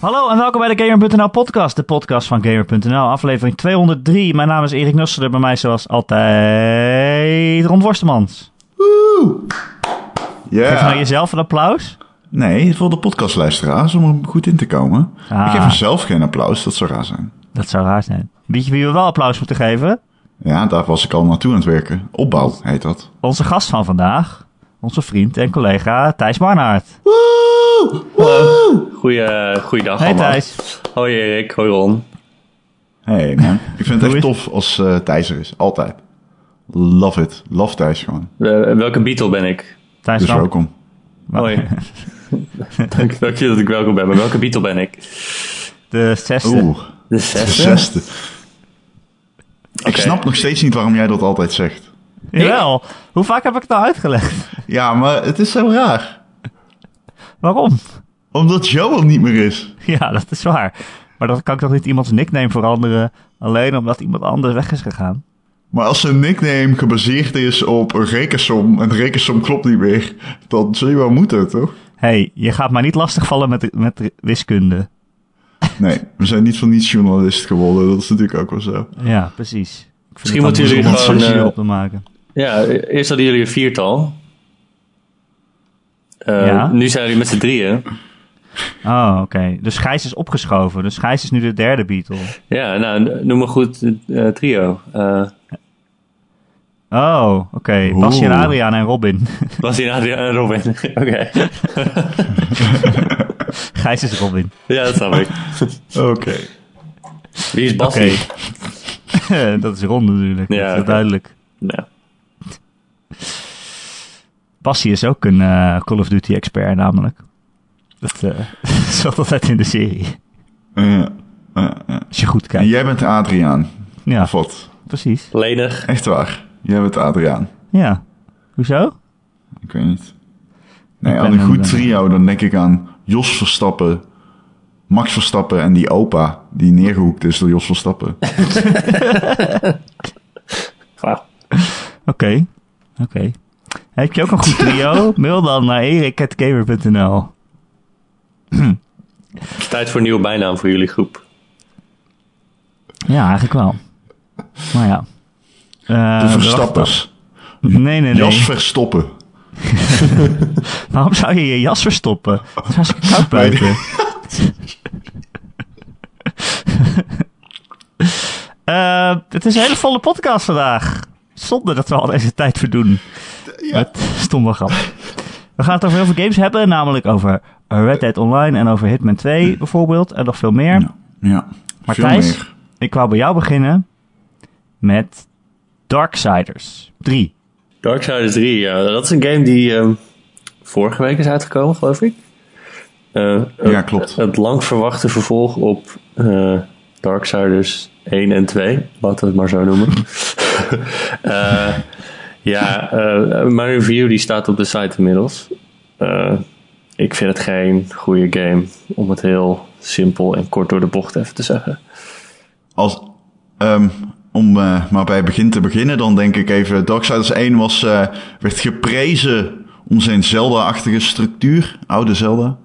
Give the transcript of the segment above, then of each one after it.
Hallo en welkom bij de Gamer.nl podcast, de podcast van Gamer.nl, aflevering 203. Mijn naam is Erik Nusselder, bij mij zoals altijd Ron Worstemans. Woe! Geef Ja. nou jezelf een applaus. Nee, voor de podcastluisteraars om er goed in te komen. Ah. Ik geef mezelf geen applaus, dat zou raar zijn. Dat zou raar zijn. Weet je wie we wel applaus moeten geven? Ja, daar was ik al naartoe aan het werken. Opbouw heet dat. Onze gast van vandaag, onze vriend en collega Thijs Barnhart. Woe! Woe! Goeie, goeiedag Hey allemaal. Thijs. Hoi Erik, hoi Ron. Hey man, ik vind het echt tof als eh Thijs er is. Altijd. Love it. Love Thijs gewoon. Eh, welke Beatle ben ik? Thijs Dus welkom. Hoi. dank, dank je dat ik welkom ben, maar welke Beatle ben ik? De zesde. Oeh, De de zesde? zesde. Ik snap nog steeds niet waarom jij dat altijd zegt. Jawel. Hoe vaak heb ik het nou uitgelegd? Ja, maar het is zo raar. Waarom? Omdat Joel niet meer is. Ja, dat is waar. Maar dan kan ik toch niet iemands nickname veranderen alleen omdat iemand anders weg is gegaan? Maar als zijn nickname gebaseerd is op een rekensom en de rekensom klopt niet meer, dan zul je wel moeten, toch? hey, je gaat mij niet lastigvallen met, met wiskunde. Nee, we zijn niet van niets journalist geworden, dat is natuurlijk ook wel zo. Ja, precies. Misschien moeten jullie gewoon, het eh, op te maken. Ja, eerst hadden jullie een viertal. Eh, Ja. Nu zijn jullie met z'n drieën. Oh, oké. Dus Gijs is opgeschoven. Dus Gijs is nu de derde Beatle. Ja, nou, noem maar goed eh, trio. Eh Oh, oké. Basje en Adriaan en Robin. was hier Adriaan en Robin? Oké. Gijs is Robin. ja, dat snap ik. Oké. Wie is Oké. Bassie? dat is Ron natuurlijk. Ja, dat is duidelijk. Nou, Bassie is ook een eh, Call of Duty expert namelijk. Dat eh, zat altijd in de serie. Eh. Als je goed En kijkt. jij bent Adriaan, Ja, wat? precies. lenig. Echt waar, jij bent Adriaan. Ja. Hoezo? Ik weet niet. Nee, aan een goed trio, dan denk ik aan Jos Verstappen, Max Verstappen en die opa die neergehoekt is door Jos Verstappen. Wauw. Oké. Oké. Heb je ook een goed trio? Mail dan naar erik.gamer.nl Het is tijd voor een nieuwe bijnaam voor jullie groep. Ja, eigenlijk wel. Maar ja. Eh, De we Verstappers. Nee, nee, nee. Jas Verstoppen. Waarom zou je je jas verstoppen? Het is hartstikke koud buiten. Eh, het is een hele volle podcast vandaag. Zonder dat we al deze tijd verdoen. Ja. Met stomme grap. We gaan het over heel veel games hebben. Namelijk over Red Dead Online en over Hitman 2 bijvoorbeeld. En nog veel meer. Ja, ja. Maar veel Thijs, meer. ik wou bij jou beginnen met Darksiders 3. Darksiders 3, ja. Dat is een game die ehm, vorige week is uitgekomen, geloof ik. Eh, Ja, klopt. Het lang verwachte vervolg op eh Darksiders 1 en 2. Laten we het maar zo noemen. Eh, ja, eh, mijn review die staat op de site inmiddels. Eh, ik vind het geen goede game, om het heel simpel en kort door de bocht even te zeggen. Als, ehm, om eh, maar bij het begin te beginnen, dan denk ik even... Darksiders 1 was, eh, werd geprezen om zijn Zelda-achtige structuur. Oude Zelda.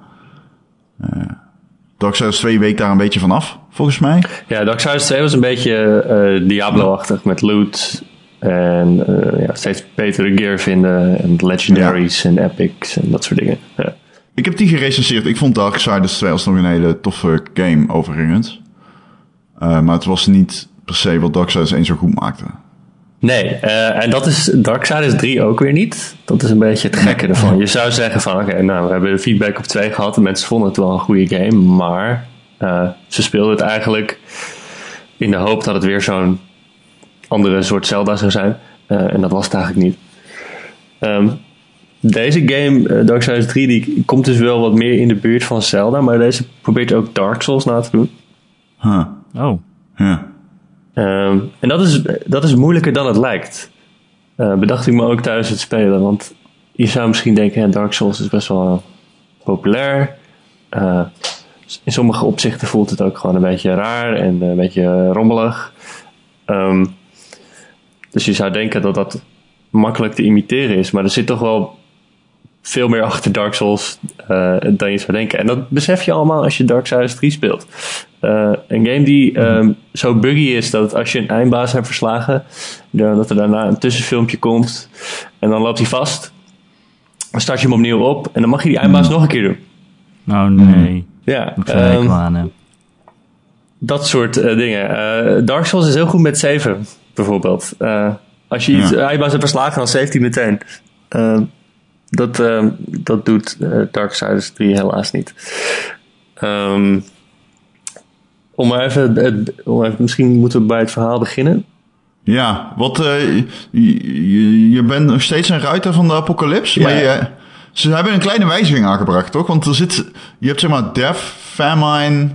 Eh Darksiders 2 week daar een beetje vanaf, volgens mij. Ja, Darksiders 2 was een beetje eh, Diablo-achtig met loot en eh, ja, steeds betere gear vinden en legendaries en epics en dat soort dingen. Ja. Ik heb die gerecenseerd. Ik vond Darksiders 2 als nog een hele toffe game, overigens. Eh, maar het was niet per se wat Darksiders 1 zo goed maakte. Nee, eh, en dat is Darksiders 3 ook weer niet. Dat is een beetje het gekke ervan. Je zou zeggen van, oké, nou, we hebben de feedback op 2 gehad en mensen vonden het wel een goede game, maar ze speelden het eigenlijk in de hoop dat het weer zo'n andere soort Zelda zou zijn. Eh, en dat was het eigenlijk niet. Ehm, deze game, eh, Darksiders 3, die komt dus wel wat meer in de buurt van Zelda, maar deze probeert ook Dark Souls na te doen. Huh. Oh, Ja. Ehm, en dat is, dat is moeilijker dan het lijkt. Eh, bedacht ik me ook tijdens het spelen. Want je zou misschien denken, ja, Dark Souls is best wel populair. Eh, in sommige opzichten voelt het ook gewoon een beetje raar en een beetje rommelig. Ehm, dus je zou denken dat dat makkelijk te imiteren is. Maar er zit toch wel veel meer achter Dark Souls uh, dan je zou denken. En dat besef je allemaal als je Darksiders 3 speelt. Uh, een game die um, zo buggy is dat als je een eindbaas hebt verslagen, dat er daarna een tussenfilmpje komt en dan loopt hij vast. Dan start je hem opnieuw op en dan mag je die eindbaas nog een keer doen. Oh nee. Ja, um, aan hem. dat soort uh, dingen. Dark Souls is heel goed met saven, bijvoorbeeld. Uh, als je iets Ja. eindbaas hebt verslagen, dan saved hij meteen. Uh, dat, uh, dat doet uh, Darksiders 3 helaas niet. Um, om maar even, het, om even, misschien moeten we bij het verhaal beginnen. Ja, wat, uh, je, je, bent nog steeds een ruiter van de apocalypse, Ja. maar je, ze hebben een kleine wijziging aangebracht, toch? Want er zit, je hebt zeg maar death, famine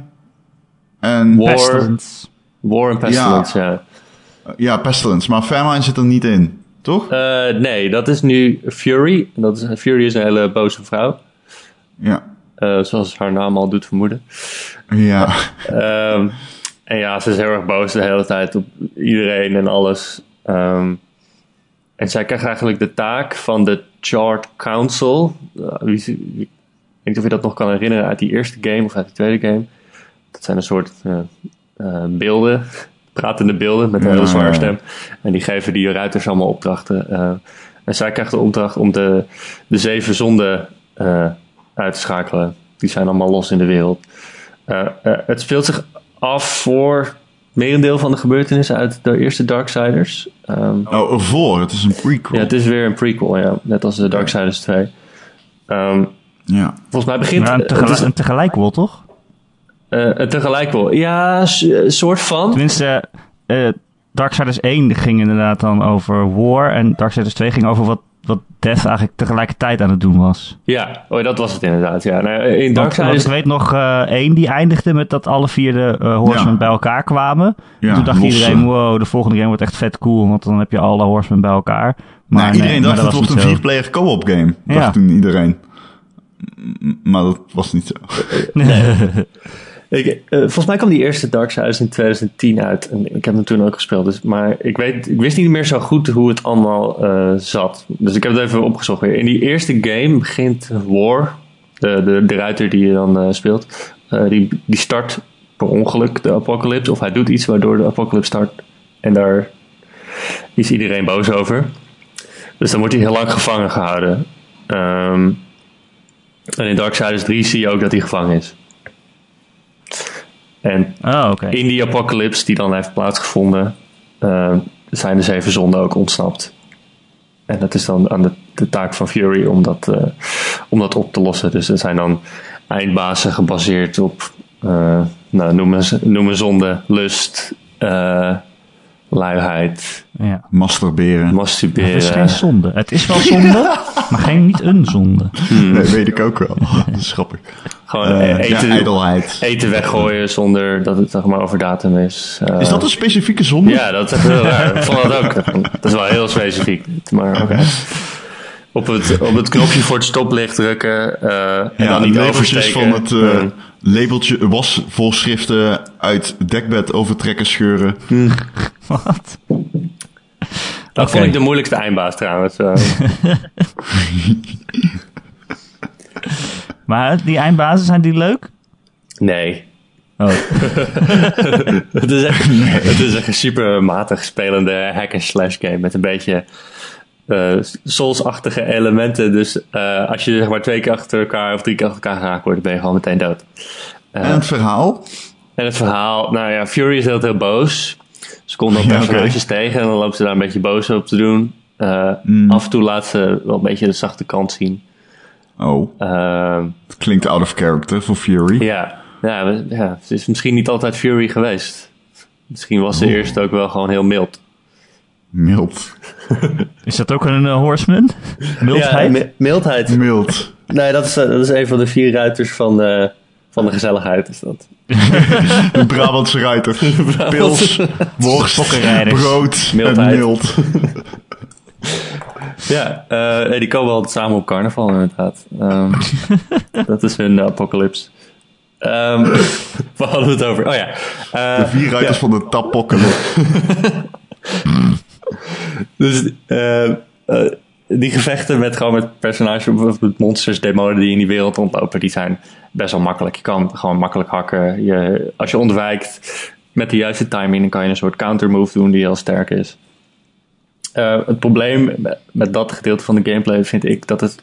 en... War. Pestilence. War en Pestilence, ja. Ja, pestilence, maar famine zit er niet in, toch? Uh, nee, dat is nu Fury. Dat is, Fury is een hele boze vrouw. Ja. Uh, zoals haar naam al doet vermoeden. Ja. Um, en ja, ze is heel erg boos de hele tijd op iedereen en alles. Um, en zij krijgt eigenlijk de taak van de Charred Council. Uh, wie, wie, ik weet niet of je dat nog kan herinneren uit die eerste game of uit die tweede game. Dat zijn een soort uh, beelden, pratende beelden met een hele zware stem. En die geven die ruiters allemaal opdrachten. Uh, en zij krijgt de opdracht om de, de zeven zonden uh, uit te schakelen. Die zijn allemaal los in de wereld. Uh, uh, het speelt zich af voor merendeel van de gebeurtenissen uit de eerste Darksiders. Um, oh, ervoor. Het is een prequel. Ja, het is weer een prequel, ja. Net als de Darksiders 2. Um, ja. Volgens mij begint... Ja, een, tegelijk, is, een tegelijk wel, toch? Uh, een tegelijk wel. Ja, soort van. Tenminste, uh, Darksiders 1 ging inderdaad dan over War. En Darksiders 2 ging over wat wat Death eigenlijk tegelijkertijd aan het doen was. Ja, oh, dat was het inderdaad. Ja. Nou, in Darksiders... Ik weet nog uh, één die eindigde met dat alle vier de uh, Horsemen ja. bij elkaar kwamen. Ja, toen dacht losse. iedereen, wow, de volgende game wordt echt vet cool, want dan heb je alle Horsemen bij elkaar. Maar nou, iedereen nee, dacht het wordt een vier-player co-op game. Ja. Dacht toen iedereen. Maar dat was niet zo. Nee. Ik, uh, volgens mij kwam die eerste Darksiders in 2010 uit. En ik heb hem toen ook gespeeld. Dus, maar ik, weet, ik wist niet meer zo goed hoe het allemaal uh, zat. Dus ik heb het even opgezocht weer. In die eerste game begint War. De, de, de ruiter die je dan uh, speelt. die, die start per ongeluk de apocalypse. Of hij doet iets waardoor de apocalypse start. En daar is iedereen boos over. Dus dan wordt hij heel lang gevangen gehouden. Um, en in Darksiders 3 zie je ook dat hij gevangen is. En oh, okay. in die apocalypse die dan heeft plaatsgevonden, uh, zijn de zeven zonden ook ontsnapt. En dat is dan aan de, de taak van Fury om dat, uh, om dat op te lossen. Dus er zijn dan eindbazen gebaseerd op, uh, nou, noemen, noemen zonde, lust, luiheid, ja. masturberen. masturberen. Het is geen zonde. Het is wel zonde, maar geen, niet een zonde. Hmm. Nee, weet ik ook wel. dat is grappig. Gewoon uh, eten, ja, ijdelheid. eten weggooien zonder dat het zeg maar over datum is. Uh, is dat een specifieke zonde? Ja, dat is heel raar. Ik vond dat ook. Dat is wel heel specifiek. Maar oké. Okay. Op het, op het knopje voor het stoplicht drukken uh, en ja, dan niet oversteken. van het uh, hmm. labeltje wasvoorschriften uit dekbed overtrekken scheuren. Hmm. Wat? Dat okay. vond ik de moeilijkste eindbaas trouwens. Uh. maar die eindbazen, zijn die leuk? Nee. Oh. het, is echt, het is echt een super matig spelende hack-and-slash game met een beetje uh, Souls-achtige elementen. Dus uh, als je zeg maar twee keer achter elkaar of drie keer achter elkaar geraakt wordt, ben je gewoon meteen dood. Uh, en het verhaal? En het verhaal, nou ja, Fury is heel, heel boos. Ze komt dan personages ja, okay. tegen en dan loopt ze daar een beetje boos op te doen. Mm. Af en toe laat ze wel een beetje de zachte kant zien. Oh. Uh, het klinkt out of character voor Fury. Ja, ja, ja, ze is misschien niet altijd Fury geweest. Misschien was ze oh. eerst ook wel gewoon heel mild. Mild. is dat ook een uh, horseman? Mildheid? Ja, mildheid. Mild. Nee, dat is, uh, dat is een van de vier ruiters van, uh, van de gezelligheid. Is dat. de Brabantse ruiter. Pils, worst, brood Mildheid. en mild. ja, uh, die komen altijd samen op carnaval inderdaad. Um, dat is hun apocalypse. Um, waar hadden we het over? Oh ja. Uh, de vier ruiters ja. van de tapocalypse. Dus uh, die gevechten met gewoon met personages met monsters, demonen die in die wereld rondlopen, die zijn best wel makkelijk. Je kan gewoon makkelijk hakken. Je, als je ontwijkt met de juiste timing, dan kan je een soort counter move doen die heel sterk is. Uh, het probleem met dat gedeelte van de gameplay vind ik dat het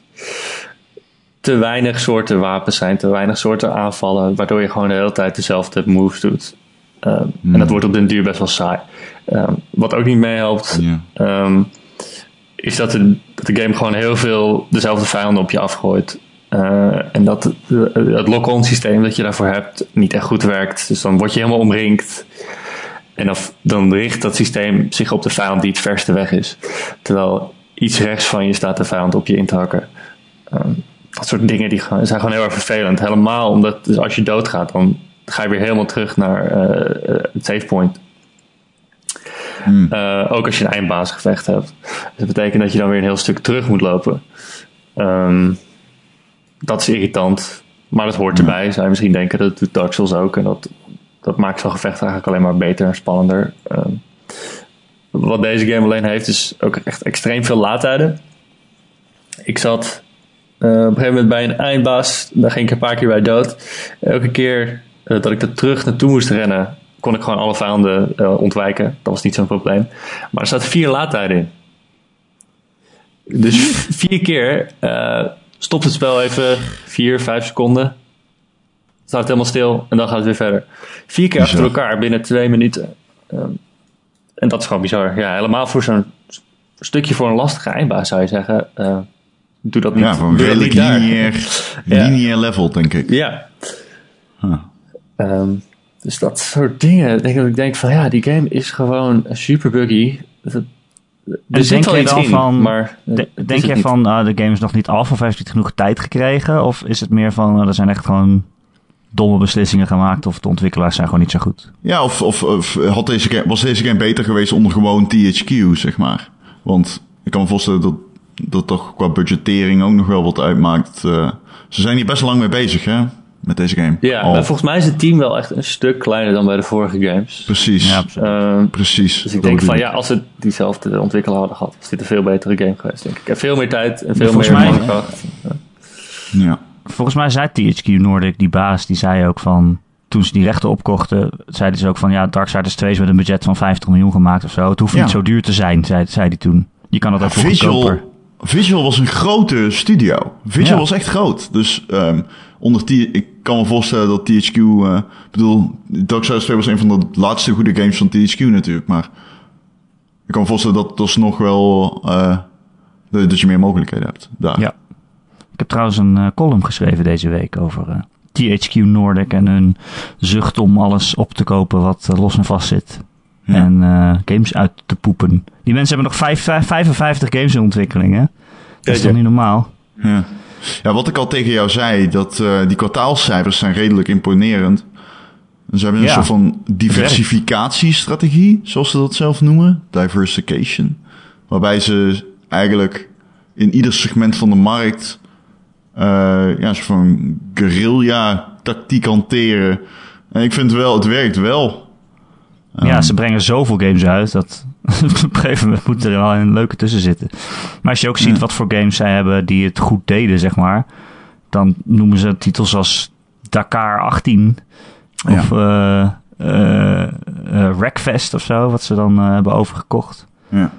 te weinig soorten wapens zijn, te weinig soorten aanvallen, waardoor je gewoon de hele tijd dezelfde moves doet. Um, En dat wordt op den duur best wel saai. Um, wat ook niet meehelpt, um, is dat de, dat de game gewoon heel veel dezelfde vijanden op je afgooit. Uh, en dat het, het lock-on systeem dat je daarvoor hebt niet echt goed werkt. Dus dan word je helemaal omringd. En dan, dan richt dat systeem zich op de vijand die het verste weg is. Terwijl iets rechts van je staat de vijand op je in te hakken. Um, dat soort dingen die gaan, zijn gewoon heel erg vervelend. Helemaal omdat dus als je doodgaat, dan ga je weer helemaal terug naar uh, het savepoint. Hmm. Uh, ook als je een eindbaasgevecht hebt. Dus dat betekent dat je dan weer een heel stuk terug moet lopen. Um, dat is irritant. Maar dat hoort erbij. Zou je misschien denken, dat doet Dark Souls ook. En dat, dat maakt zo'n gevecht eigenlijk alleen maar beter en spannender. Um, wat deze game alleen heeft, is ook echt extreem veel laadtijden. Ik zat uh, op een gegeven moment bij een eindbaas, daar ging ik een paar keer bij dood. Elke keer uh, dat ik er terug naartoe moest rennen, kon ik gewoon alle vijanden uh, ontwijken. Dat was niet zo'n probleem. Maar er zaten vier laadtijden in. Dus vier keer uh, stopt het spel even vier, vijf seconden. Staat het helemaal stil en dan gaat het weer verder. Vier keer achter elkaar binnen twee minuten. Um, en dat is gewoon bizar. Ja, helemaal voor zo'n stukje voor een lastige eindbaas zou je zeggen. Uh, doe dat niet. Ja, van redelijk lineair, lineair ja. level, denk ik. Ja. Huh. Um, dus dat soort dingen. Denk dat ik denk van ja, die game is gewoon super buggy. Dat, er dus denk je dan in, van, maar de, denk je van uh, de game is nog niet af of heeft niet genoeg tijd gekregen? Of is het meer van uh, er zijn echt gewoon domme beslissingen gemaakt of de ontwikkelaars zijn gewoon niet zo goed? Ja, of, of, of had deze game, was deze game beter geweest onder gewoon THQ, zeg maar? Want ik kan me voorstellen dat dat toch qua budgettering ook nog wel wat uitmaakt. Uh, ze zijn hier best lang mee bezig, hè? Met deze game. Ja, maar volgens mij is het team wel echt een stuk kleiner dan bij de vorige games. Precies. Ja, uh, precies. Dus ik denk van ja, als ze diezelfde ontwikkelaar hadden gehad, was dit een veel betere game geweest, denk ik. En veel meer tijd en veel volgens meer mij, kracht. Ja. ja. Volgens mij zei THQ Nordic, die baas, die zei ook van toen ze die rechten opkochten, zeiden ze ook van ja, Darksiders 2 is met een budget van 50 miljoen gemaakt of zo. Het hoeft ja. niet zo duur te zijn, zei, zei hij toen. Je kan het ook ja, visual, goedkoper. Visual was een grote studio. Visual ja. was echt groot. Dus um, onder T ik kan me voorstellen dat THQ, uh, bedoel, Darksiders 2 was een van de laatste goede games van THQ natuurlijk, maar ik kan me voorstellen dat dat nog wel, uh, dat je meer mogelijkheden hebt daar. Ja. Ik heb trouwens een uh, column geschreven deze week over THQ Nordic en hun zucht om alles op te kopen wat los en vast zit. Ja. En uh, games uit te poepen. Die mensen hebben nog vijf, vijf, 55 games in ontwikkeling, hè? Dat is toch niet normaal? Ja. ja, wat ik al tegen jou zei, dat uh, die kwartaalcijfers zijn redelijk imponerend. Ze hebben een soort van diversificatiestrategie, zoals ze dat zelf noemen. Diversification. Waarbij ze eigenlijk in ieder segment van de markt uh, ja, een soort van guerrilla tactiek hanteren. En ik vind wel, het werkt wel. Ja, ze brengen zoveel games uit dat op een gegeven moment moet er wel een leuke tussen zitten. Maar als je ook ziet Ja. wat voor games zij hebben die het goed deden, zeg maar, dan noemen ze titels als Dakar 18 of eh eh eh, Wreckfest of zo, wat ze dan eh, hebben overgekocht. Ja.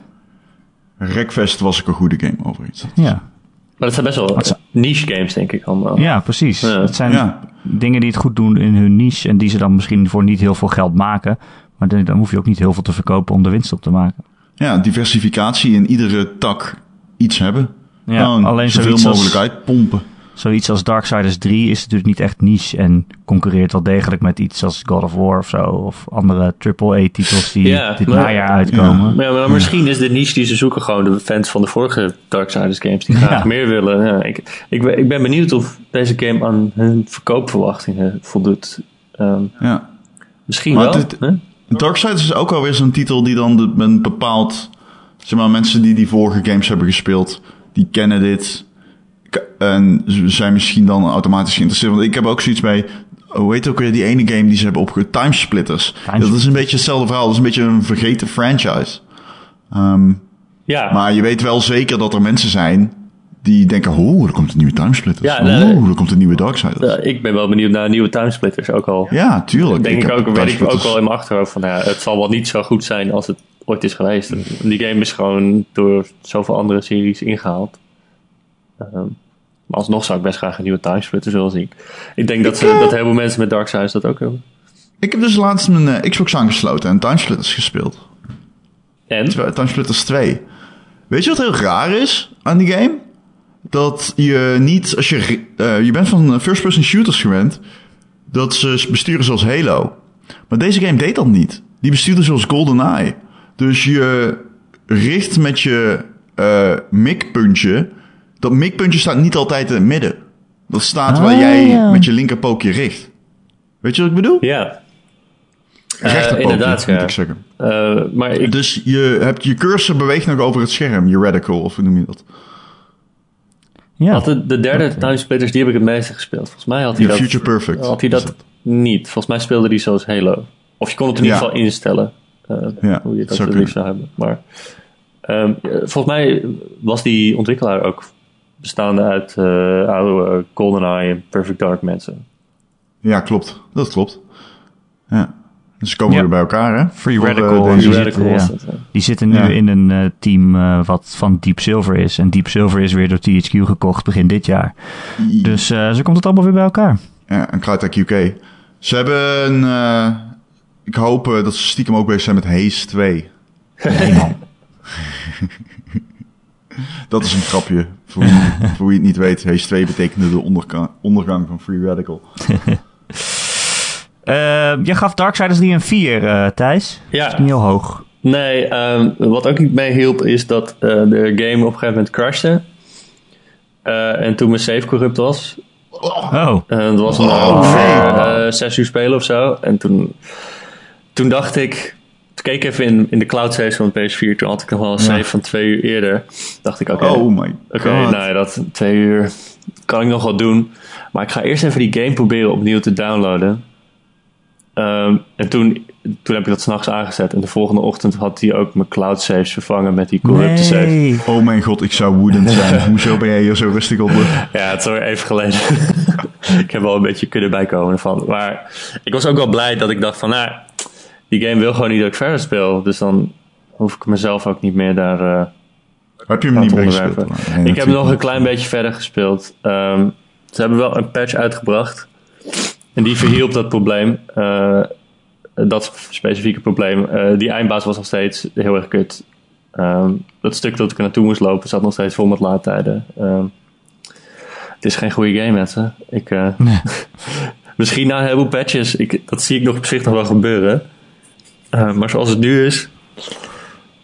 Wreckfest was ook een goede game overigens. Ja, Maar dat zijn best wel niche games, denk ik allemaal. ja precies. Ja. Het zijn Ja. dingen die het goed doen in hun niche en die ze dan misschien voor niet heel veel geld maken. Maar dan hoef je ook niet heel veel te verkopen om de winst op te maken. Ja, diversificatie in iedere tak iets hebben. Ja, Gewoon alleen zoveel mogelijk als- uitpompen. Zoiets als Darksiders 3 is natuurlijk niet echt niche en concurreert wel degelijk met iets als God of War of zo. Of andere AAA-titels die Ja, dit maar- najaar uitkomen. Maar, ja, maar misschien is de niche die ze zoeken gewoon de fans van de vorige Darksiders games die graag Ja. meer willen. Ja, ik, ik, ben- ik ben benieuwd of deze game aan hun verkoopverwachtingen voldoet. Ehm, Ja. misschien Maar wel. Darksiders is ook alweer zo'n titel die dan een bepaald... Zeg maar, mensen die die vorige games hebben gespeeld, die kennen dit. En ze zijn misschien dan automatisch geïnteresseerd. Want ik heb ook zoiets bij... Hoe heet ook weer die ene game die ze hebben opge... Timesplitters. Timesplitters. Dat is een beetje hetzelfde verhaal. Dat is een beetje een vergeten franchise. Ehm, Ja, Maar je weet wel zeker dat er mensen zijn die denken... Oh, er komt een nieuwe Timesplitters. Ja, nee, oh, er komt een nieuwe Darksiders. eh, ik ben wel benieuwd naar nieuwe timesplitters ook al. Ja, tuurlijk. denk ik, ook, weet ik ook wel in mijn achterhoofd van ja, het zal wel niet zo goed zijn als het ooit is geweest. Die game is gewoon door zoveel andere series ingehaald. Ehm, maar alsnog zou ik best graag een nieuwe timesplitters willen zien. Ik denk dat, ze, dat heel veel mensen met Darksiders dat ook hebben. Ik heb dus laatst mijn eh, Xbox aangesloten en Timesplitters gespeeld. En? Timesplitters 2. Weet je wat heel raar is aan die game? Dat je niet, als je, eh, je bent van first-person shooters gewend, dat ze besturen zoals Halo. Maar deze game deed dat niet. Die bestuurde zoals GoldenEye. Dus je richt met je eh mikpuntje. Dat mikpuntje staat niet altijd in het midden. Dat staat waar Ah, jij ja. met je linkerpookje richt. Weet je wat ik bedoel? Ja. Eh, Rechterpookje, inderdaad, moet ja. ik zeggen. Eh, maar ik, Dus je hebt je cursor beweegt nog over het scherm, je radical, of hoe noem je dat? Ja. had de, de derde timesplitters, die heb ik het meeste gespeeld. Volgens mij had hij dat, Future Perfect. had hij dat niet. Volgens mij speelde hij zoals Halo. Of je kon het in Ja. ieder geval instellen. eh, Ja, hoe je dat zou het liefst zou hebben. Maar ehm, ja, volgens mij was die ontwikkelaar ook bestaande uit eh, oude GoldenEye en Perfect Dark mensen. Ja, klopt. Dat klopt. Ja. Dus ze komen Ja. weer bij elkaar, hè? Free Voor, eh, Radical. deze- Die Free zitten, Radical was ja. dat, ja. Die zitten nu Ja. in een eh, team eh, wat van Deep Silver is. En Deep Silver is weer door THQ gekocht begin dit jaar. Dus eh, zo komt het allemaal weer bij elkaar. Ja, en Crytek UK. Ze hebben een... eh, ik hoop dat ze stiekem ook bezig zijn met Haze 2. Nee, man. Dat is een grapje. Voor wie, voor wie het niet weet, Haze 2 betekende de ondergang van Free Radical. Eh, jij gaf Darksiders 3 een 4, eh Thijs. Ja. Dat is niet heel hoog. Nee, ehm, wat ook niet meehielp is dat eh, de game op een gegeven moment crashte. Eh, en toen mijn save corrupt was. Oh, En dat was een ongeveer eh, zes uur spelen of zo. En toen, toen dacht ik... Toen keek ik even in, in de cloud saves van de PS4. Toen had ik nog wel een save van twee uur eerder. dacht ik, oké, Oh my oké, god. nou ja, dat twee uur kan ik nog wel doen. Maar ik ga eerst even die game proberen opnieuw te downloaden. Ehm, en toen, toen heb ik dat s'nachts aangezet. En de volgende ochtend had hij ook mijn cloud saves vervangen met die corrupte save. nee. Oh mijn god, ik zou woedend zijn. Hoezo ben jij hier zo rustig op? Ja, het is alweer even geleden. ik heb wel een beetje kunnen bijkomen ervan. Maar ik was ook wel blij dat ik dacht van, nou, die game wil gewoon niet dat ik verder speel. Dus dan hoef ik mezelf ook niet meer daar uh, Heb je hem niet onderwerpen. Nee, ik heb nog een klein beetje verder gespeeld. Ehm, ze hebben wel een patch uitgebracht. En die verhielp dat probleem. Eh, dat specifieke probleem. Eh, die eindbaas was nog steeds heel erg kut. Ehm, dat stuk dat ik er naartoe moest lopen zat nog steeds vol met laadtijden. Ehm, het is geen goede game, mensen. Ik, eh, Nee. misschien na een heleboel patches. Ik, dat zie ik nog op zich nog wel gebeuren. Eh, maar zoals het nu is,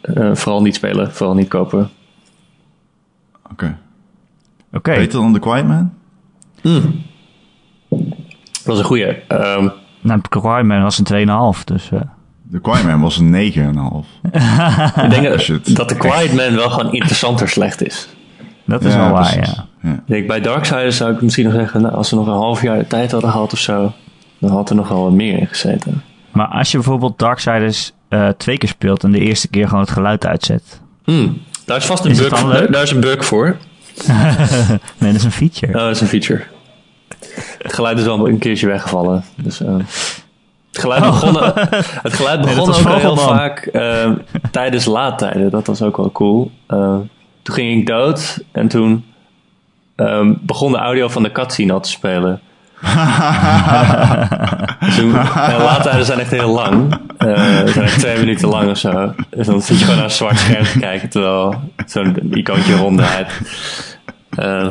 eh, vooral niet spelen, vooral niet kopen. Oké. Oké. Beter dan The Quiet Man? Dat was een goeie. Ehm, Nou, Cryman was een 2,5, dus... eh, The Quiet Man was een 9,5. ik denk het dat de Quiet Man wel gewoon interessanter slecht is. dat is wel waar, ja. ja. Ik denk, bij Darksiders zou ik misschien nog zeggen, nou, als ze nog een half jaar de tijd hadden gehad of zo, dan had er nog wel wat meer in gezeten. Maar als je bijvoorbeeld Darksiders eh twee keer speelt en de eerste keer gewoon het geluid uitzet. Hmm, daar is vast een Is bug, daar is een bug voor. Nee, dat is een feature. Oh, dat is een feature. Het geluid is wel een keertje weggevallen. Dus, eh, het geluid begon, het geluid begon ook al heel vaak eh, tijdens laadtijden. Dat was ook wel cool. Eh, toen ging ik dood en toen ehm, begon de audio van de cutscene al te spelen. Dus toen, en laadtijden zijn echt heel lang. Ze zijn echt twee minuten lang of zo. Dus dan zit je gewoon naar een zwart scherm te kijken terwijl zo'n icoontje ronddraait. Eh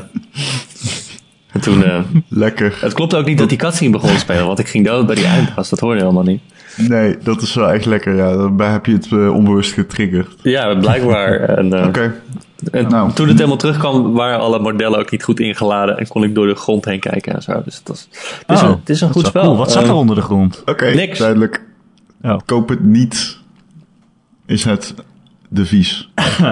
en toen, eh, Lekker. het klopt ook niet dat die cutscene begon te spelen, want ik ging dood bij die eindpas. Dat hoorde je helemaal niet. Nee, dat is wel echt lekker. Ja, daarbij heb je het eh, onbewust getriggerd. Ja, blijkbaar. En, eh, Oké. en Nou. toen het helemaal terugkwam, waren alle modellen ook niet goed ingeladen en kon ik door de grond heen kijken en zo. Dus het, was, het, is, Oh, een, het is een goed spel. cool. Wat zat er Eh, onder de grond? Oké, Niks. duidelijk. Oh. Koop het niet. Is het devies.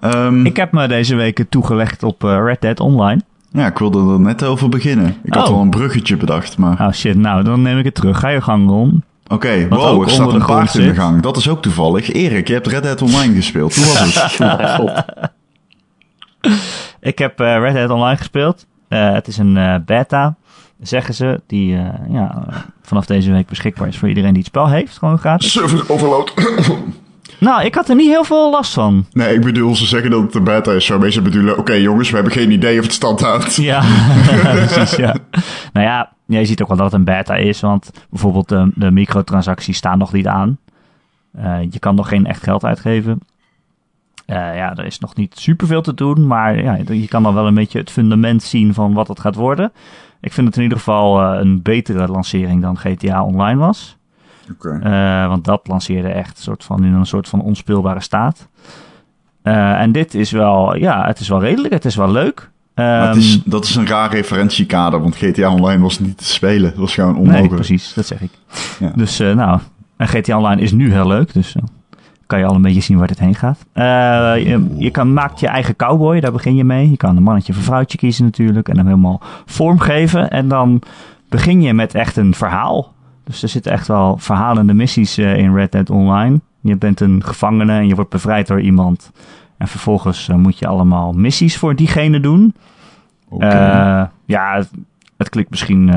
Ehm, Ik heb me deze week toegelegd op eh, Red Dead Online. Ja, ik wilde er net over beginnen. Ik had Oh. al een bruggetje bedacht, maar... Oh shit, nou dan neem ik het terug. Ga je gang, Ron. Oké, Wat wow, er staat een paard in de gang. Dat is ook toevallig. Erik, je hebt Red Dead Online gespeeld. Hoe was het? Ik heb eh, Red Dead Online gespeeld. Eh, het is een eh, beta, zeggen ze, die eh, ja, vanaf deze week beschikbaar is voor iedereen die het spel heeft. Gewoon gratis. Server overload. Nou, ik had er niet heel veel last van. nee, ik bedoel, ze zeggen dat het een beta is. Waarmee ze bedoelen, oké jongens, we hebben geen idee of het stand houdt. Ja, precies, ja. Nou ja, je ziet ook wel dat het een beta is, want bijvoorbeeld de, de microtransacties staan nog niet aan. Eh, je kan nog geen echt geld uitgeven. Eh, ja, er is nog niet superveel te doen, maar ja, je kan dan wel een beetje het fundament zien van wat het gaat worden. Ik vind het in ieder geval eh, een betere lancering dan GTA Online was. Eh, want dat lanceerde echt soort van in een soort van onspeelbare staat. Eh, en dit is wel, ja, het is wel redelijk, het is wel leuk. Het Ehm, is, dat is een raar referentiekader, want GTA Online was niet te spelen. Dat was gewoon Nee, onmogelijk. precies, dat zeg ik. Ja. Dus eh, nou, en GTA Online is nu heel leuk, dus kan je al een beetje zien waar dit heen gaat. Je je kan, maakt je eigen cowboy, daar begin je mee. Je kan een mannetje of een vrouwtje kiezen natuurlijk en hem helemaal vormgeven. En dan begin je met echt een verhaal. Dus er zitten echt wel verhalende missies eh, in Red Dead Online. Je bent een gevangene en je wordt bevrijd door iemand. En vervolgens eh, moet je allemaal missies voor diegene doen. Oké. Eh, ja, het, het klinkt misschien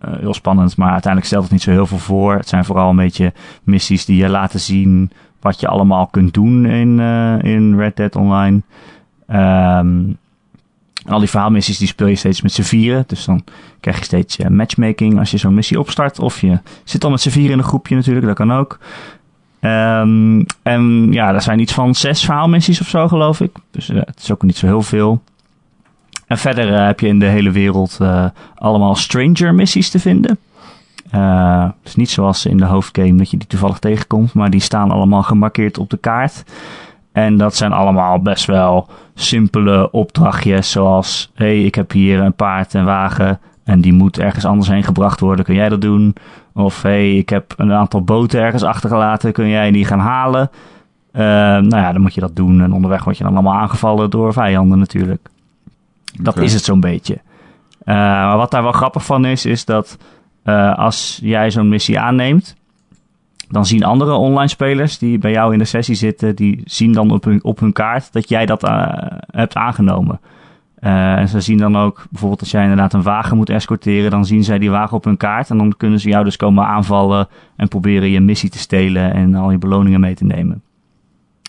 heel spannend, maar uiteindelijk stelt het niet zo heel veel voor. Het zijn vooral een beetje missies die je laten zien wat je allemaal kunt doen in, in Red Dead Online. Ehm, en al die verhaalmissies die speel je steeds met z'n vieren. Dus dan krijg je steeds eh, matchmaking als je zo'n missie opstart. Of je zit dan met z'n vieren in een groepje natuurlijk, dat kan ook. Ehm, en ja, er zijn iets van zes verhaalmissies of zo, geloof ik. Dus eh, het is ook niet zo heel veel. En verder eh, heb je in de hele wereld allemaal stranger missies te vinden. Is niet zoals in de hoofdgame dat je die toevallig tegenkomt, maar die staan allemaal gemarkeerd op de kaart. En dat zijn allemaal best wel simpele opdrachtjes, zoals: hey, ik heb hier een paard en wagen en die moet ergens anders heen gebracht worden. Kun jij dat doen? Of hey, ik heb een aantal boten ergens achtergelaten. Kun jij die gaan halen? Eh, nou ja, dan moet je dat doen. En onderweg word je dan allemaal aangevallen door vijanden natuurlijk. Dat is het zo'n beetje. Eh, maar wat daar wel grappig van is, is dat eh, als jij zo'n missie aanneemt, dan zien andere online spelers die bij jou in de sessie zitten, die zien dan op hun, op hun kaart dat jij dat eh, hebt aangenomen. Eh, en ze zien dan ook, bijvoorbeeld als jij inderdaad een wagen moet escorteren, dan zien zij die wagen op hun kaart en dan kunnen ze jou dus komen aanvallen en proberen je missie te stelen en al je beloningen mee te nemen.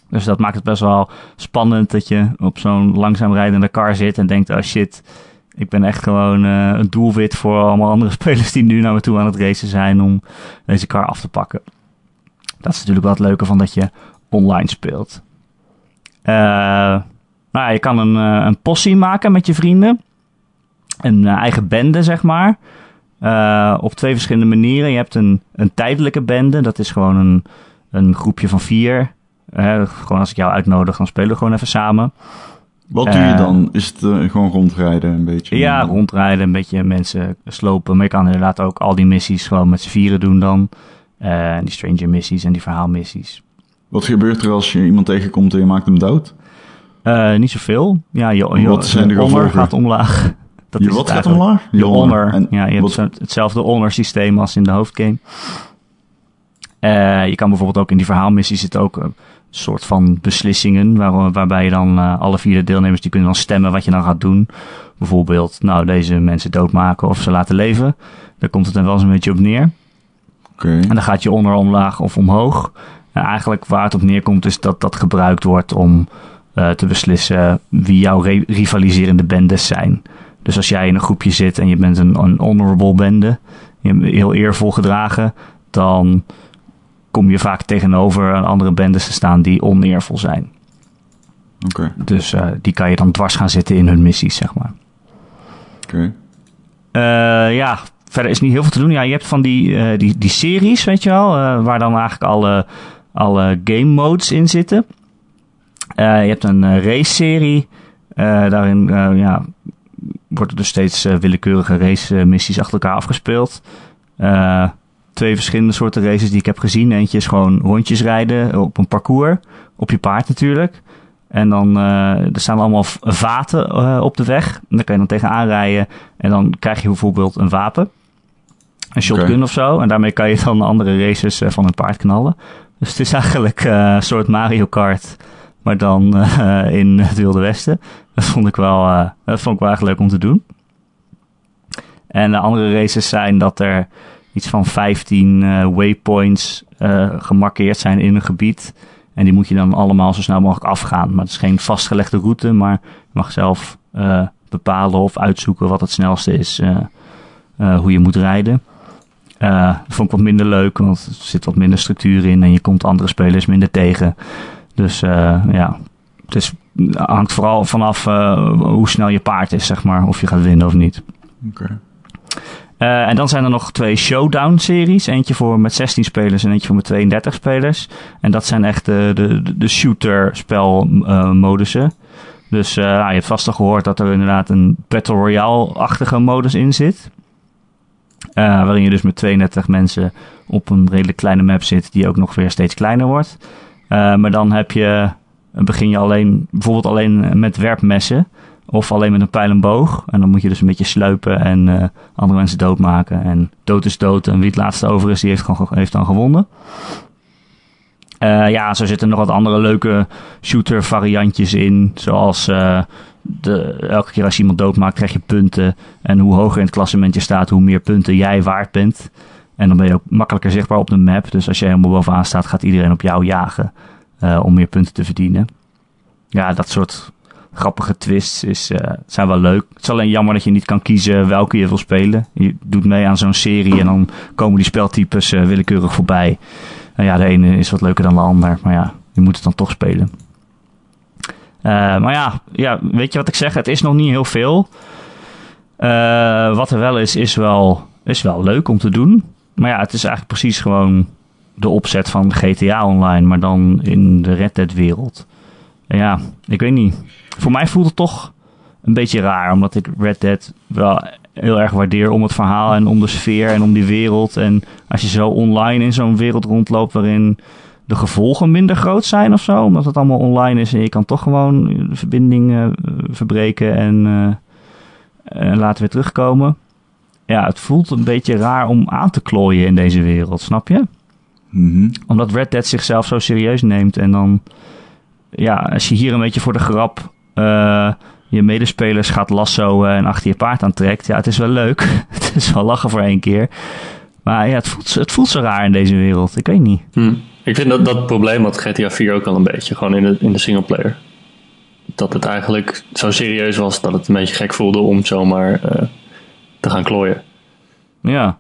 Dus dat maakt het best wel spannend dat je op zo'n langzaam rijdende car zit en denkt, oh shit, ik ben echt gewoon eh, een doelwit voor allemaal andere spelers die nu naar me toe aan het racen zijn om deze car af te pakken. Dat is natuurlijk wel het leuke van dat je online speelt. Eh, nou, ja, je kan een, eh, een possie maken met je vrienden. Een eh, eigen bende, zeg maar. Op twee verschillende manieren. Je hebt een, een tijdelijke bende. Dat is gewoon een, een groepje van vier. Gewoon als ik jou uitnodig, dan spelen we gewoon even samen. Wat doe je dan? Is het gewoon rondrijden een beetje? Ja, rondrijden, een beetje mensen slopen. Maar je kan inderdaad ook al die missies gewoon met z'n vieren doen dan. Eh, die stranger missies en die verhaalmissies. Wat gebeurt er als je iemand tegenkomt en je maakt hem dood? Eh, niet zoveel. Ja, je, je, Wat zijn de je honor gevolgen? gaat omlaag. Dat je is wat gaat omlaag? Je honor. En ja, je hebt wat- hetzelfde honor systeem als in de hoofdgame. Eh, je kan bijvoorbeeld ook in die verhaalmissies zitten ook een soort van beslissingen. Waar, waarbij je dan alle vier de deelnemers die kunnen dan stemmen wat je dan gaat doen. Bijvoorbeeld, nou, deze mensen doodmaken of ze laten leven. Daar komt het dan wel eens een beetje op neer. En dan gaat je onder omlaag of omhoog. En eigenlijk waar het op neerkomt is dat dat gebruikt wordt om eh, te beslissen wie jouw re- rivaliserende bendes zijn. Dus als jij in een groepje zit en je bent een, een honorable bende, je hebt heel eervol gedragen, dan kom je vaak tegenover een andere bendes te staan die oneervol zijn. Oké. Dus eh, die kan je dan dwars gaan zitten in hun missies, zeg maar. Oké. Eh, ja, verder is niet heel veel te doen. Ja, je hebt van die, eh, die, die series, weet je wel, eh, waar dan eigenlijk alle, alle game modes in zitten. Eh, je hebt een race-serie. Daarin ja, worden dus steeds willekeurige race-missies achter elkaar afgespeeld. Twee verschillende soorten races die ik heb gezien. Eentje is gewoon rondjes rijden op een parcours. Op je paard natuurlijk. En dan eh, er staan allemaal vaten op de weg. En daar kan je dan tegenaan rijden. En dan krijg je bijvoorbeeld een wapen. Een shotgun of zo. En daarmee kan je dan andere races van een paard knallen. Dus het is eigenlijk een soort Mario Kart, maar dan in het Wilde Westen. Dat vond ik wel, dat vond ik wel echt leuk om te doen. En de andere races zijn dat er iets van 15 waypoints gemarkeerd zijn in een gebied. En die moet je dan allemaal zo snel mogelijk afgaan. Maar het is geen vastgelegde route, maar je mag zelf uh, bepalen of uitzoeken wat het snelste is, hoe je moet rijden. Dat vond ik wat minder leuk, want er zit wat minder structuur in en je komt andere spelers minder tegen. Dus ja, het is, hangt vooral vanaf hoe snel je paard is, zeg maar, of je gaat winnen of niet. Oké. Uh, en dan zijn er nog twee showdown-series. Eentje voor met 16 spelers en eentje voor met 32 spelers. En dat zijn echt de, de, de shooter-spelmodussen. dus uh, je hebt vast al gehoord dat er inderdaad een Battle Royale-achtige modus in zit. Uh, waarin je dus met 32 mensen op een redelijk kleine map zit, die ook nog weer steeds kleiner wordt. maar dan heb je, begin je alleen, bijvoorbeeld alleen met werpmessen. Of alleen met een pijl en boog. En dan moet je dus een beetje sluipen en andere mensen doodmaken. En dood is dood. En wie het laatste over is, die heeft, heeft dan gewonnen. Ja, zo zitten nog wat andere leuke shooter variantjes in. Zoals de, elke keer als je iemand doodmaakt, krijg je punten. En hoe hoger in het klassement je staat, hoe meer punten jij waard bent. En dan ben je ook makkelijker zichtbaar op de map. Dus als jij helemaal bovenaan staat, gaat iedereen op jou jagen. om meer punten te verdienen. Ja, dat soort grappige twists is, uh, zijn wel leuk. Het is alleen jammer dat je niet kan kiezen welke je wil spelen. Je doet mee aan zo'n serie en dan komen die speltypes uh, willekeurig voorbij. En ja, de ene is wat leuker dan de ander, maar ja, je moet het dan toch spelen. Uh, maar ja, ja, weet je wat ik zeg? Het is nog niet heel veel. wat er wel is, is wel, is wel leuk om te doen. Maar ja, het is eigenlijk precies gewoon de opzet van GTA Online, maar dan in de Red Dead wereld. ja, ik weet niet voor mij voelt het toch een beetje raar. Omdat ik Red Dead wel heel erg waardeer om het verhaal en om de sfeer en om die wereld. En als je zo online in zo'n wereld rondloopt waarin de gevolgen minder groot zijn of zo. Omdat het allemaal online is en je kan toch gewoon de verbinding uh, verbreken en, uh, en laten weer terugkomen. Ja, het voelt een beetje raar om aan te klooien in deze wereld, snap je? Mm -hmm. Omdat Red Dead zichzelf zo serieus neemt en dan... Ja, als je hier een beetje voor de grap uh, je medespelers gaat lasso en achter je paard aantrekt. Ja, het is wel leuk. het is wel lachen voor één keer. Maar ja, het voelt, het voelt zo raar in deze wereld. Ik weet niet. Hm. Ik vind dat dat probleem had GTA 4 ook al een beetje. Gewoon in de, in de singleplayer. Dat het eigenlijk zo serieus was dat het een beetje gek voelde om zomaar uh, te gaan klooien. Ja.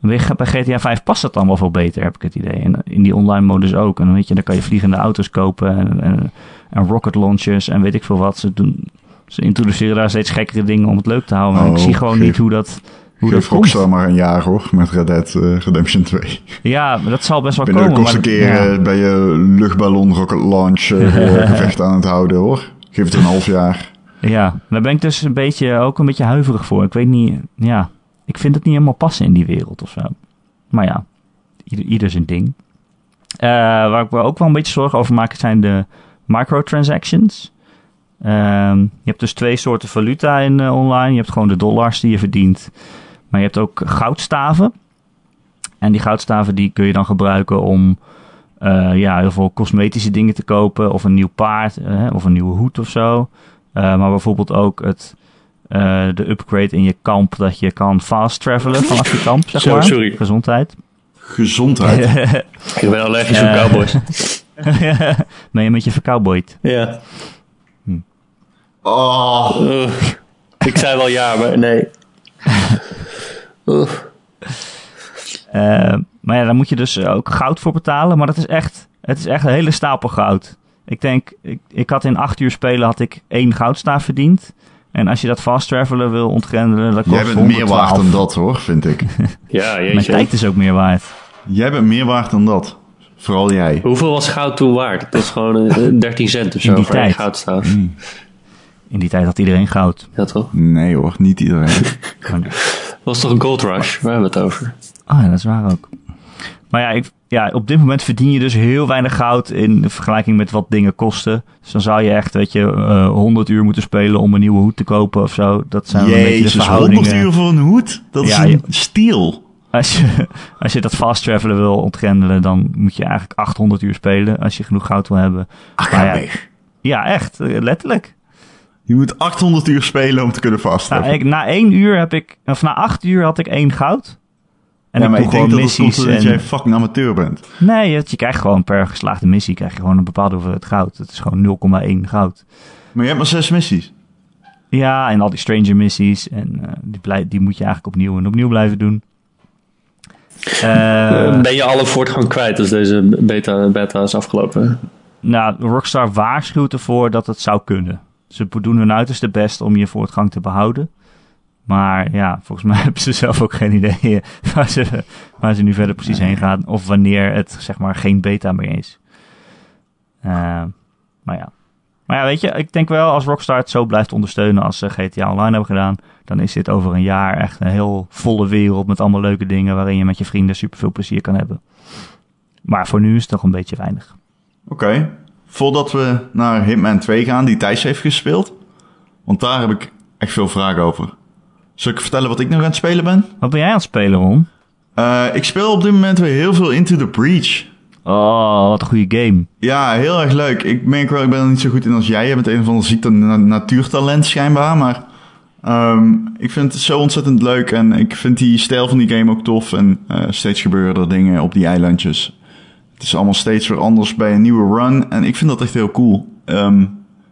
Bij GTA 5 past dat dan wel veel beter, heb ik het idee. En in die online modus ook. En dan weet je, dan kan je vliegende auto's kopen en, en, en rocket launchers en weet ik veel wat. Ze, doen, ze introduceren daar steeds gekkere dingen om het leuk te houden. Maar ik zie gewoon niet hoe dat... Hoe Geef Rockstar maar een jaar hoor, met Red Dead uh, Redemption 2. Ja, maar dat zal best wel Binnen komen. de kosten keer ja. bij je luchtballon rocket launch uh, gevecht aan het houden hoor. Geef het een half jaar. Ja, daar ben ik dus een beetje, ook een beetje huiverig voor. Ik weet niet, ja, ik vind het niet helemaal passen in die wereld of zo. Maar ja, ieder, ieder zijn ding. Uh, waar ik me ook wel een beetje zorgen over maak, zijn de microtransactions. Um, je hebt dus twee soorten valuta in uh, online. Je hebt gewoon de dollars die je verdient. Maar je hebt ook goudstaven. En die goudstaven die kun je dan gebruiken om uh, ja, heel veel cosmetische dingen te kopen. Of een nieuw paard uh, of een nieuwe hoed of zo. maar bijvoorbeeld ook het, de upgrade in je kamp dat je kan fast travelen vanaf je kamp, zeg maar. Sorry. Gezondheid. Gezondheid. ik ben allergisch voor cowboys. ben je met je vercowboyd? Ja. Hm. Oh. Uh, ik zei wel ja, maar nee. uh. Uh, maar ja, daar moet je dus ook goud voor betalen. Maar dat is echt, het is echt een hele stapel goud. Ik denk, ik, ik had in acht uur spelen had ik één goudstaaf verdiend. En als je dat fast travelen wil ontgrendelen, dan kost Jij bent meer waard dan dat hoor, vind ik. ja, jeetje. Mijn tijd is ook meer waard. Jij bent meer waard dan dat. Vooral jij. Hoeveel was goud toen waard? Het is gewoon 13 cent of zo voor goudstaaf. Mm. In die tijd had iedereen goud. Ja, toch? Nee hoor, niet iedereen. was toch een gold rush? Waar hebben we het over? Ah, ja, dat is waar ook. Maar ja, ik, ja, op dit moment verdien je dus heel weinig goud in vergelijking met wat dingen kosten. Dus dan zou je echt, weet je, uh, 100 uur moeten spelen om een nieuwe hoed te kopen of zo. Dat zijn een beetje de Jezus, verhoudingen. 100 uur voor een hoed? Dat Ja, is een stiel. als je, als je dat fast travelen wil ontgrendelen, dan moet je eigenlijk 800 uur spelen als je genoeg goud wil hebben. Ach, ja. Ja, echt, eh, letterlijk. Je moet 800 uur spelen om te kunnen vast. Nou, ik, na één uur heb ik, of na acht uur had ik één goud. En ja, ik maar ik denk gewoon dat het komt en, jij fucking amateur bent. Nee, je, je krijgt gewoon per geslaagde missie krijg je gewoon een bepaalde hoeveelheid goud. Het is gewoon 0,1 goud. Maar je hebt maar zes missies. Ja, en al die stranger missies. En eh, die, blij, die moet je eigenlijk opnieuw en opnieuw blijven doen. Eh, Eh, ben je alle voortgang kwijt als deze beta, beta is afgelopen? nou, Rockstar waarschuwt ervoor dat het zou kunnen. Ze doen hun uiterste best om je voortgang te behouden. Maar ja, volgens mij hebben ze zelf ook geen idee waar ze, waar ze nu verder precies heen gaan. Of wanneer het zeg maar geen beta meer is. Eh, maar ja. Maar ja, weet je, ik denk wel als Rockstar het zo blijft ondersteunen als ze GTA Online hebben gedaan. Dan is dit over een jaar echt een heel volle wereld met allemaal leuke dingen waarin je met je vrienden super veel plezier kan hebben. Maar voor nu is het toch een beetje weinig. Oké. Voordat we naar Hitman 2 gaan, die Thijs heeft gespeeld. Want daar heb ik echt veel vragen over. Zal ik vertellen wat ik nog aan het spelen ben? Wat ben jij aan het spelen, Ron? Eh, ik speel op dit moment weer heel veel Into the Breach. Oh, wat een goede game. Ja, heel erg leuk. Ik merk wel, ik ben er niet zo goed in als jij. Je bent een of ander ziekte na- natuurtalent schijnbaar. Maar ehm, ik vind het zo ontzettend leuk. En ik vind die stijl van die game ook tof. En eh, steeds gebeuren er dingen op die eilandjes. Het is allemaal steeds weer anders bij een nieuwe run. En ik vind dat echt heel cool. Ehm,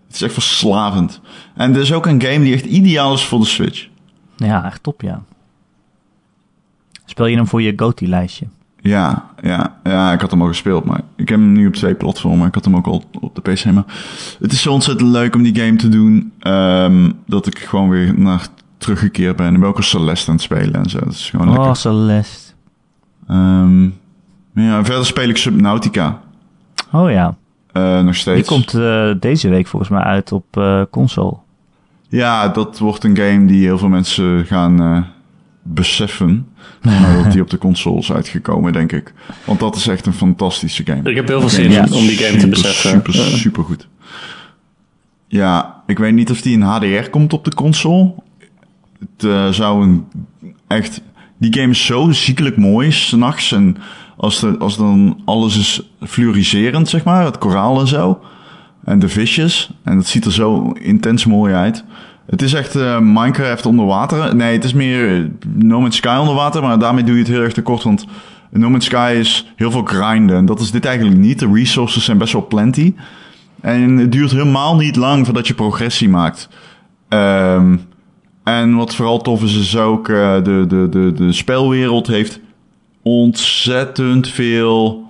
het is echt verslavend. En het is ook een game die echt ideaal is voor de Switch. Ja, echt top, ja. Speel je hem voor je GOTY-lijstje? Ja, ja, ja, ik had hem al gespeeld, maar ik heb hem nu op twee platformen. Ik had hem ook al op de PC, maar het is zo ontzettend leuk om die game te doen, ehm, dat ik gewoon weer naar teruggekeerd ben. Ik ben ook Celeste aan het spelen en zo. Dat is gewoon Oh, lekker. Celeste. Ehm, ja, en verder speel ik Subnautica. Oh ja, eh, nog steeds. die komt eh, deze week volgens mij uit op eh, console. Ja, dat wordt een game die heel veel mensen gaan eh, beseffen. nadat die op de console is uitgekomen, denk ik. Want dat is echt een fantastische game. Ik heb heel veel zin om die game te beseffen. Super, super goed. Ja, ik weet niet of die in HDR komt op de console. Het zou een echt. Die game is zo ziekelijk mooi, s'nachts. En als, als dan alles is fluoriserend, zeg maar, het koraal en zo. En de visjes. En dat ziet er zo intens mooi uit. Het is echt eh, Minecraft onder water. Nee, het is meer eh, No Man's Sky onder water. Maar daarmee doe je het heel erg tekort. Want No Man's Sky is heel veel grinden. En dat is dit eigenlijk niet. De resources zijn best wel plenty. En het duurt helemaal niet lang voordat je progressie maakt. Ehm, en wat vooral tof is, is ook eh, de, de, de, de spelwereld heeft ontzettend veel.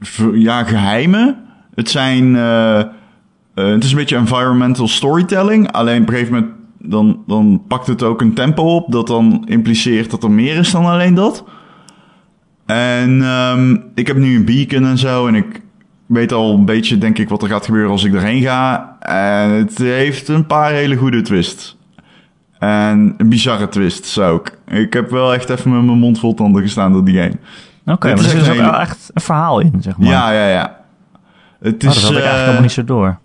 ver- ja, geheimen. Het zijn. eh, het is een beetje environmental storytelling. Alleen op een gegeven moment. Dan, dan pakt het ook een tempo op. Dat dan impliceert dat er meer is dan alleen dat. En ehm, ik heb nu een beacon en zo. En ik weet al een beetje, denk ik, wat er gaat gebeuren als ik erheen ga. En het heeft een paar hele goede twists. En een bizarre twists ook. Ik heb wel echt even met mijn mond vol tanden gestaan door die game. Oké, maar er zit ook een hele- wel echt een verhaal in, zeg maar. Ja, ja, ja. Het Oh, dat is. had ik eigenlijk eh, helemaal niet zo door.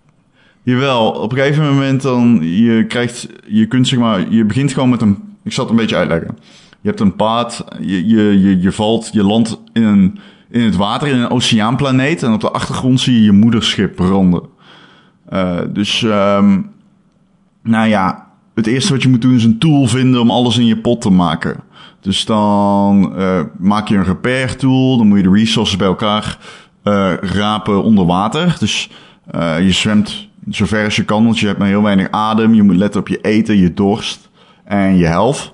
Jawel, op een gegeven moment dan, je krijgt, je kunt zeg maar, je begint gewoon met een, ik zal het een beetje uitleggen. Je hebt een paard, je, je, je, je valt, je landt in, een, in het water, in een oceaanplaneet en op de achtergrond zie je je moederschip branden. Eh, dus, ehm nou ja, het eerste wat je moet doen is een tool vinden om alles in je pot te maken. Dus dan eh, maak je een repair tool, dan moet je de resources bij elkaar eh, rapen onder water. Dus eh, je zwemt zover als je kan, want je hebt maar heel weinig adem. Je moet letten op je eten, je dorst en je health.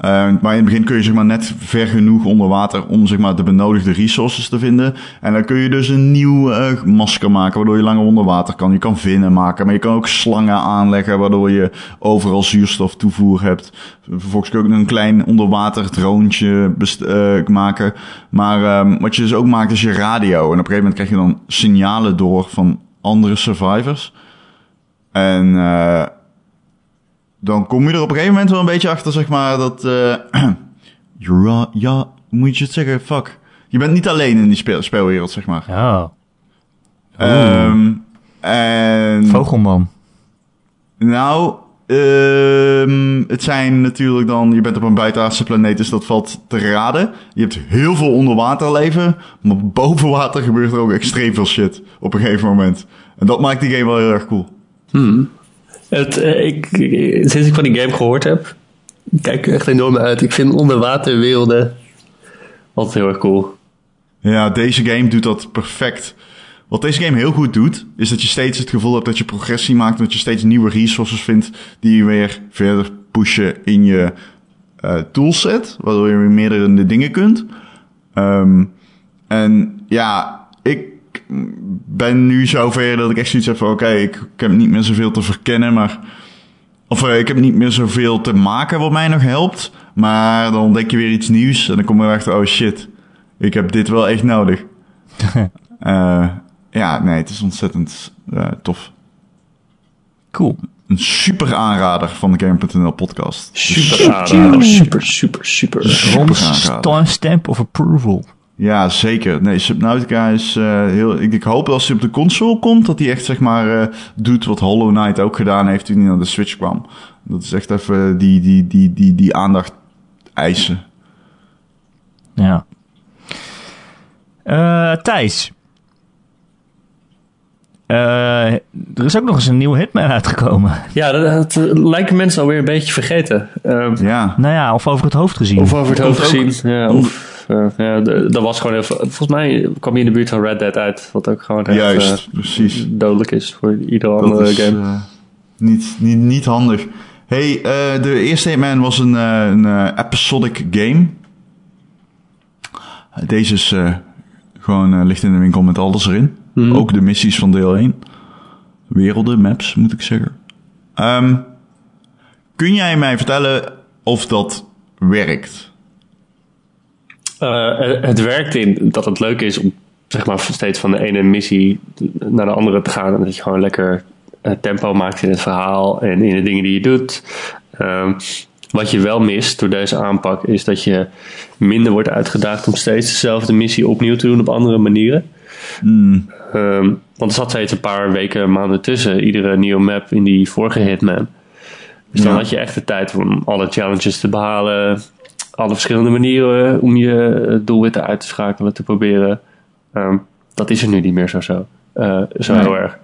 Eh, maar in het begin kun je zeg maar net ver genoeg onder water om zeg maar de benodigde resources te vinden. En dan kun je dus een nieuw eh, masker maken waardoor je langer onder water kan. Je kan vinnen maken, maar je kan ook slangen aanleggen waardoor je overal zuurstof toevoer hebt. Vervolgens kun je ook een klein onderwater droontje eh, maken. Maar ehm, wat je dus ook maakt is je radio. En op een gegeven moment krijg je dan signalen door van andere survivors. En eh dan kom je er op een gegeven moment wel een beetje achter, zeg maar, dat... eh ja, moet je het zeggen? Fuck. Je bent niet alleen in die speel, speelwereld, zeg maar. Ja. Ehm, en... Vogelman. Nou, Ehm, het zijn natuurlijk dan, je bent op een buitenaardse planeet, dus dat valt te raden. Je hebt heel veel onderwaterleven, maar boven water gebeurt er ook extreem veel shit op een gegeven moment. En dat maakt die game wel heel erg cool. Het, eh, ik, sinds ik van die game gehoord heb, kijk er echt enorm uit. Ik vind onderwaterwerelden altijd heel erg cool. Ja, deze game doet dat perfect. Wat deze game heel goed doet, is dat je steeds het gevoel hebt dat je progressie maakt. Dat je steeds nieuwe resources vindt die je weer verder pushen in je eh, toolset. Waardoor je weer meerdere dingen kunt. Ehm, en ja, ik ben nu zover dat ik echt zoiets heb van... Oké, ik, ik heb niet meer zoveel te verkennen, maar... Of eh, ik heb niet meer zoveel te maken wat mij nog helpt. Maar dan ontdek je weer iets nieuws en dan kom je erachter... Oh shit, ik heb dit wel echt nodig. Eh, ja, nee, het is ontzettend eh, tof. Cool. Een super aanrader van de Game.nl podcast. Super aanrader. Super, super, super. Aanrader. sta- stamp of approval. Ja, zeker. Nee, Subnautica is eh, heel... Ik, ik hoop als hij op de console komt, dat hij echt zeg maar eh, doet wat Hollow Knight ook gedaan heeft toen hij naar de Switch kwam. Dat is echt even die, die, die, die, die aandacht eisen. Ja. Eh, Thijs. Eh, er is ook nog eens een nieuwe Hitman uitgekomen. Ja, dat, dat lijken mensen alweer een beetje vergeten. Ehm, Ja, Nou ja, of over het hoofd gezien. Of over het hoofd ook- gezien. Ja, of, ja, d- dat was gewoon heel veel. Volgens mij kwam je in de buurt van Red Dead uit. Wat ook gewoon echt juist. eh, precies. dodelijk is voor iedere Dat andere is game. eh, niet, niet, niet handig. Hey, eh, de eerste Hitman was een, eh, een eh, episodic game. Deze is eh, gewoon eh, ligt in de winkel met alles erin. Mhm. Ook de missies van deel 1. Werelden, maps moet ik zeggen. Ehm, kun jij mij vertellen of dat werkt? Eh, het werkt in dat het leuk is om zeg maar, steeds van de ene missie naar de andere te gaan. En dat je gewoon lekker eh, tempo maakt in het verhaal en in de dingen die je doet. Ehm, wat je wel mist door deze aanpak is dat je minder wordt uitgedaagd om steeds dezelfde missie opnieuw te doen op andere manieren. Hmm, Ehm, want er zat steeds een paar weken, maanden tussen iedere nieuwe map in die vorige Hitman. Dus dan had je echt de tijd om alle challenges te behalen. Alle verschillende manieren om je doelwitten uit te schakelen, te proberen. Ehm, dat is er nu niet meer zo, zo, eh, zo Nee. heel erg.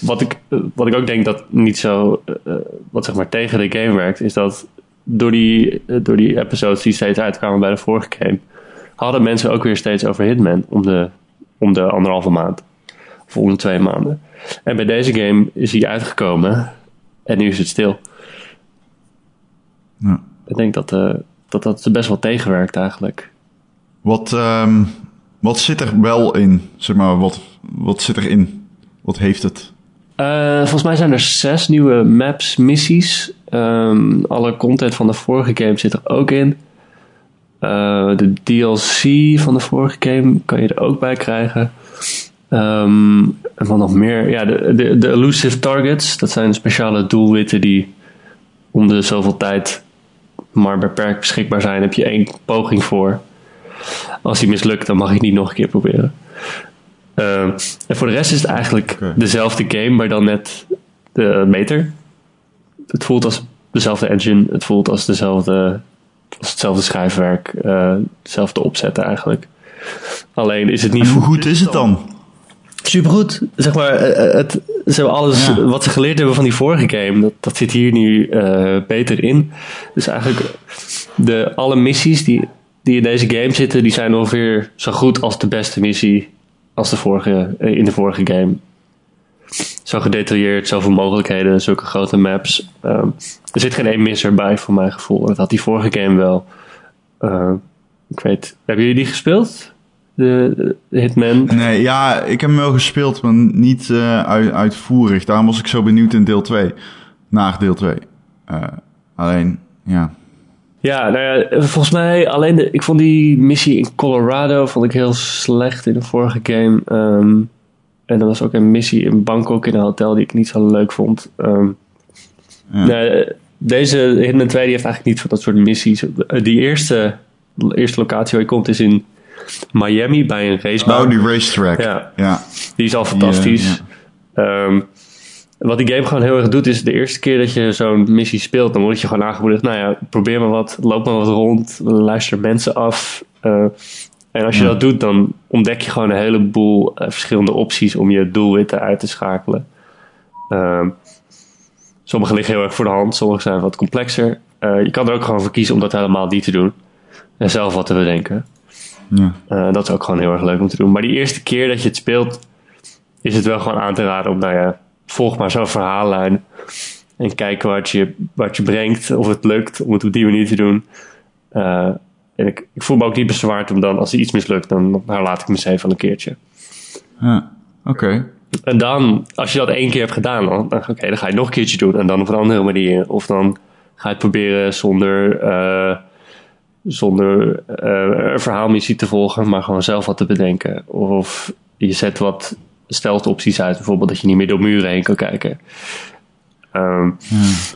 Wat ik, eh, wat ik ook denk dat niet zo, eh, eh, wat zeg maar tegen de game werkt, is dat door die, eh, door die episodes die steeds uitkwamen bij de vorige game, hadden mensen ook weer steeds over Hitman om de, om de anderhalve maand. Of om de twee maanden. En bij deze game is hij uitgekomen en nu is het stil. ja. Ik denk dat eh, dat, dat best wel tegenwerkt eigenlijk. Wat, ehm, wat zit er wel in? Zeg maar, wat, wat zit erin? Wat heeft het? Eh, volgens mij zijn er zes nieuwe maps, missies. Ehm, alle content van de vorige game zit er ook in. Eh, de DLC van de vorige game kan je er ook bij krijgen. Ehm, en wat nog meer? Ja, de, de, de elusive targets. Dat zijn speciale doelwitten die om de zoveel tijd maar beperkt beschikbaar zijn. Heb je één poging voor. Als die mislukt, dan mag je het niet nog een keer proberen. Ehm, en voor de rest is het eigenlijk dezelfde game, maar dan net de beter. Het voelt als dezelfde engine. Het voelt als, dezelfde, als hetzelfde schrijfwerk. eh, dezelfde opzetten eigenlijk. Alleen is het niet En hoe goed is het dan? Supergoed. Zeg maar, eh, het, ze hebben alles Ja. wat ze geleerd hebben van die vorige game, dat, dat zit hier nu eh, beter in. Dus eigenlijk, de, alle missies die, die in deze game zitten, die zijn ongeveer zo goed als de beste missie als de vorige, eh, in de vorige game. Zo gedetailleerd, zoveel mogelijkheden, zulke grote maps. Ehm, er zit geen één misser bij, voor mijn gevoel. Dat had die vorige game wel. Eh, ik weet, hebben jullie die gespeeld? De, Hitman? Nee, ja, ik heb hem wel gespeeld, maar niet eh, uit, uitvoerig. Daarom was ik zo benieuwd in deel 2. Naar deel 2. Eh, alleen, ja. Ja, nou ja, volgens mij alleen de, ik vond die missie in Colorado vond ik heel slecht in de vorige game. Ehm, en er was ook een missie in Bangkok in een hotel die ik niet zo leuk vond. Ehm, Ja. nee, deze Hitman 2 die heeft eigenlijk niet van dat soort missies. Eh, Die eerste, eerste locatie waar je komt is in Miami bij een racebaan. Oh, die racetrack. Ja. Ja. Die is al fantastisch. Ehm, wat die game gewoon heel erg doet, is de eerste keer dat je zo'n missie speelt, dan word je gewoon aangemoedigd. Nou ja, probeer maar wat, loop maar wat rond, luister mensen af. Uh, en als je Ja. dat doet, dan ontdek je gewoon een heleboel eh, verschillende opties om je doelwitten uit te schakelen. Ehm, sommige liggen heel erg voor de hand, sommige zijn wat complexer. Eh, je kan er ook gewoon voor kiezen om dat helemaal niet te doen. En zelf wat te bedenken. Ja. Eh, dat is ook gewoon heel erg leuk om te doen. Maar die eerste keer dat je het speelt, is het wel gewoon aan te raden om, nou ja, volg maar zo'n verhaallijn. En kijk wat je, wat je brengt, of het lukt om het op die manier te doen. Eh, en ik, ik voel me ook niet bezwaard om dan, als er iets mislukt, dan herlaat ik me eens even een keertje. Ja. Oké. En dan, als je dat één keer hebt gedaan, dan, dan, oké, dan ga je het nog een keertje doen. En dan op een andere manier. Of dan ga je het proberen zonder, eh, zonder eh, een verhaalmissie te volgen, maar gewoon zelf wat te bedenken. Of je zet wat stealth opties uit, bijvoorbeeld dat je niet meer door muren heen kan kijken. Ehm,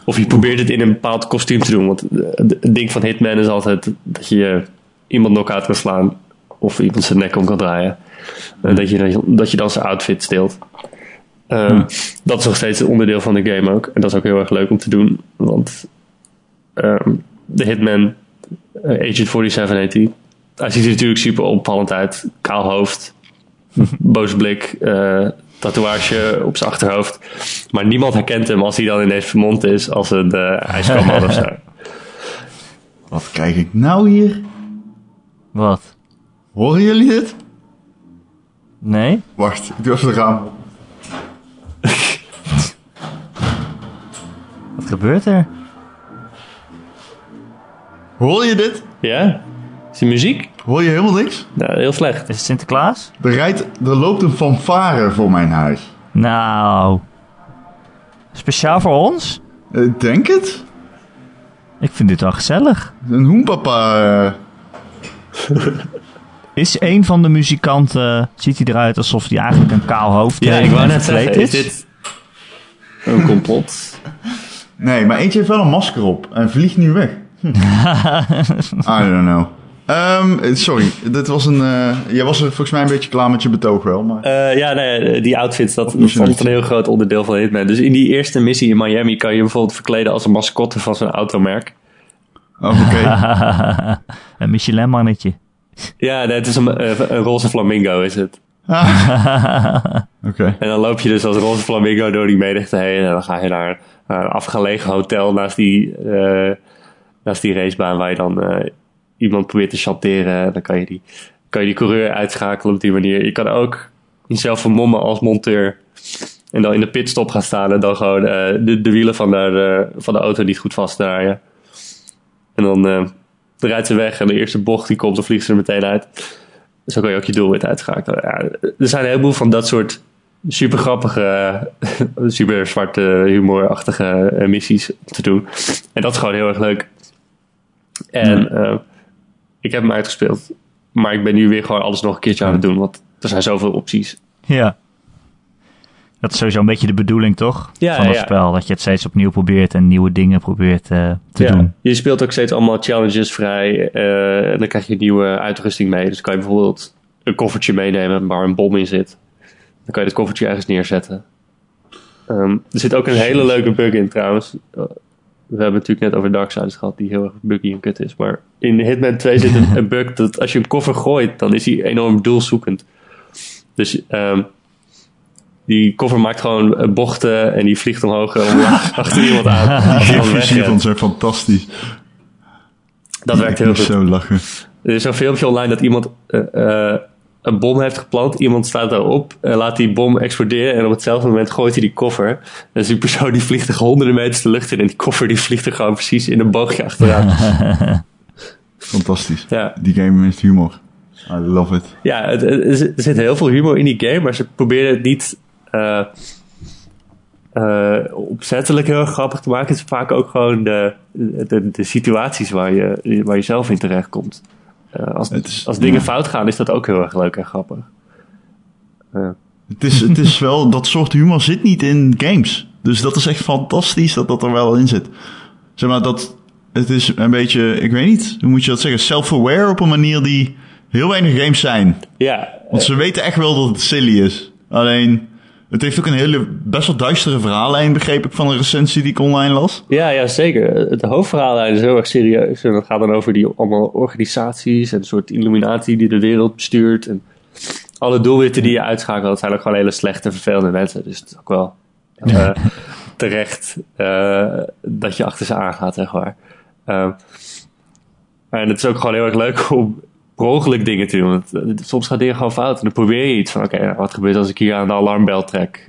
Of je probeert het in een bepaald kostuum te doen. Want eh, het ding van Hitman is altijd dat je iemand knock-out kan slaan. Of iemand zijn nek om kan draaien. En dat, je, dat je dan zijn outfit steelt. Ehm, Dat is nog steeds een onderdeel van de game ook. En dat is ook heel erg leuk om te doen. Want ehm, de Hitman, eh, Agent 47 heet hij. Hij ziet er natuurlijk super opvallend uit. Kaal hoofd, boze blik, eh, tatoeage op zijn achterhoofd. Maar niemand herkent hem als hij dan ineens vermomd is als een uh, ijskammer of zo. Wat krijg ik nou hier? Wat? Horen jullie dit? Nee? Wacht, ik doe even de raam. Wat gebeurt er? Hoor je dit? Ja? Is die muziek? Hoor je helemaal niks? Nou, heel slecht. Is het Sinterklaas? Er, rijdt, er loopt een fanfare voor mijn huis. Nou. Speciaal voor ons? Ik denk het. Ik vind dit wel gezellig. Een hoenpapa. eh, Is een van de muzikanten, ziet hij eruit alsof hij eigenlijk een kaal hoofd Ja, heeft ik wou en net verkleed zeggen, is dit een complot? Nee, maar eentje heeft wel een masker op en vliegt nu weg. Hm. I don't know. Ehm, sorry, dit was een. eh, jij was er volgens mij een beetje klaar met je betoog wel. Maar... Eh, ja, nee, die outfits, dat, dat een heel groot onderdeel van Hitman. Dus in die eerste missie in Miami kan je bijvoorbeeld verkleden als een mascotte van zo'n automerk. Oh, Oké. een Michelin-mannetje. Ja, nee, het is een, eh, een roze flamingo is het. Oké. En dan loop je dus als roze flamingo door die menigte heen. En dan ga je naar, naar een afgelegen hotel naast die, naast die racebaan waar je dan eh, iemand probeert te chanteren. En dan kan je, die, kan je die coureur uitschakelen op die manier. Je kan ook jezelf vermommen als monteur. En dan in de pitstop gaan staan en dan gewoon eh, de, de wielen van de, van de auto niet goed vastdraaien. En dan eh, rijdt ze weg en de eerste bocht die komt, dan vliegt ze er meteen uit. Zo kan je ook je doelwit uitschakelen. Er zijn een heleboel van dat soort super grappige, super zwarte humorachtige missies te doen. En dat is gewoon heel erg leuk. En eh, ik heb hem uitgespeeld. Maar ik ben nu weer gewoon alles nog een keertje aan het doen. Want er zijn zoveel opties. Ja. Dat is sowieso een beetje de bedoeling, toch? Ja, Van het ja. spel. Dat je het steeds opnieuw probeert en nieuwe dingen probeert eh, te Ja, doen. Je speelt ook steeds allemaal challenges vrij. eh, en dan krijg je nieuwe uitrusting mee. Dus kan je bijvoorbeeld een koffertje meenemen waar een bom in zit. Dan kan je het koffertje ergens neerzetten. Ehm, er zit ook een hele leuke bug in trouwens. We hebben het natuurlijk net over Darksiders gehad, die heel erg buggy en kut is. Maar in Hitman 2 zit een, een bug dat als je een koffer gooit, dan is hij enorm doelzoekend. Dus ehm, die koffer maakt gewoon eh, bochten en die vliegt omhoog en omlaag achter iemand aan. Wegrent. hiervan zijn fantastisch. Dat werkt heel goed. zo lachen. Er is een filmpje online dat iemand eh, eh, een bom heeft geplant. Iemand staat daarop, eh, laat die bom exploderen en op hetzelfde moment gooit hij die koffer. Dus die persoon die vliegt er honderden meters de lucht in en die koffer die vliegt er gewoon precies in een boogje achteraan. Fantastisch. ja, Die game heeft humor. I love it. ja het, er zit- heel veel humor in die game, maar ze proberen het niet eh, opzettelijk heel erg grappig te maken. Het is vaak ook gewoon de, de, de situaties waar je, waar je zelf in terechtkomt. Eh, als, is- als dingen ja. fout gaan, is dat ook heel erg leuk en grappig. Het is, het is wel, dat soort humor zit niet in games. Dus dat is echt fantastisch dat dat er wel in zit. Zeg maar, dat, het is een beetje, ik weet niet, hoe moet je dat zeggen, self-aware op een manier die heel weinig games zijn. ja, Want ze weten echt wel dat het silly is. Alleen, Het heeft ook een hele best wel duistere verhaallijn, begreep ik van een recensie die ik online las. Ja, ja, zeker. Het hoofdverhaal is heel erg serieus. En dat gaat dan over die allemaal organisaties en een soort illuminatie die de wereld bestuurt. En alle doelwitten die je uitschakelt, dat zijn ook gewoon hele slechte, vervelende mensen. Dus het is ook wel uh, terecht uh, dat je achter ze aangaat, zeg maar. Uh, en het is ook gewoon heel erg leuk om per dingen te doen. Want soms gaat dingen gewoon fout. En dan probeer je iets van, oké, okay, wat gebeurt als ik hier aan de alarmbel trek?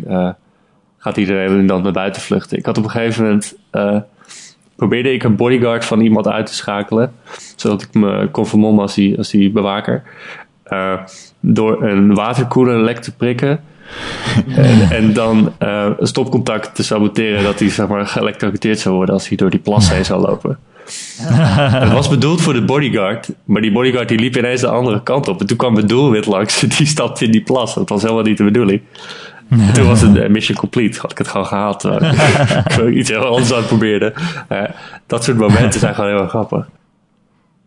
gaat iedereen dan naar buiten vluchten? Ik had op een gegeven moment probeerde ik een bodyguard van iemand uit te schakelen. Zodat ik me kon vermommen als die, als die bewaker. Door een waterkoeler lek te prikken. En, en, dan uh, een stopcontact te saboteren dat hij zeg maar, geëlectrocuteerd zou worden als hij door die plas heen zou lopen. het was bedoeld voor de bodyguard, maar die bodyguard die liep ineens de andere kant op. En toen kwam de doelwit langs, die stapte in die plas. Dat was helemaal niet de bedoeling. En toen was het uh, mission complete, had ik het gewoon gehaald. ik iets heel anders aan het probeerde. Uh, dat soort momenten zijn gewoon heel erg grappig.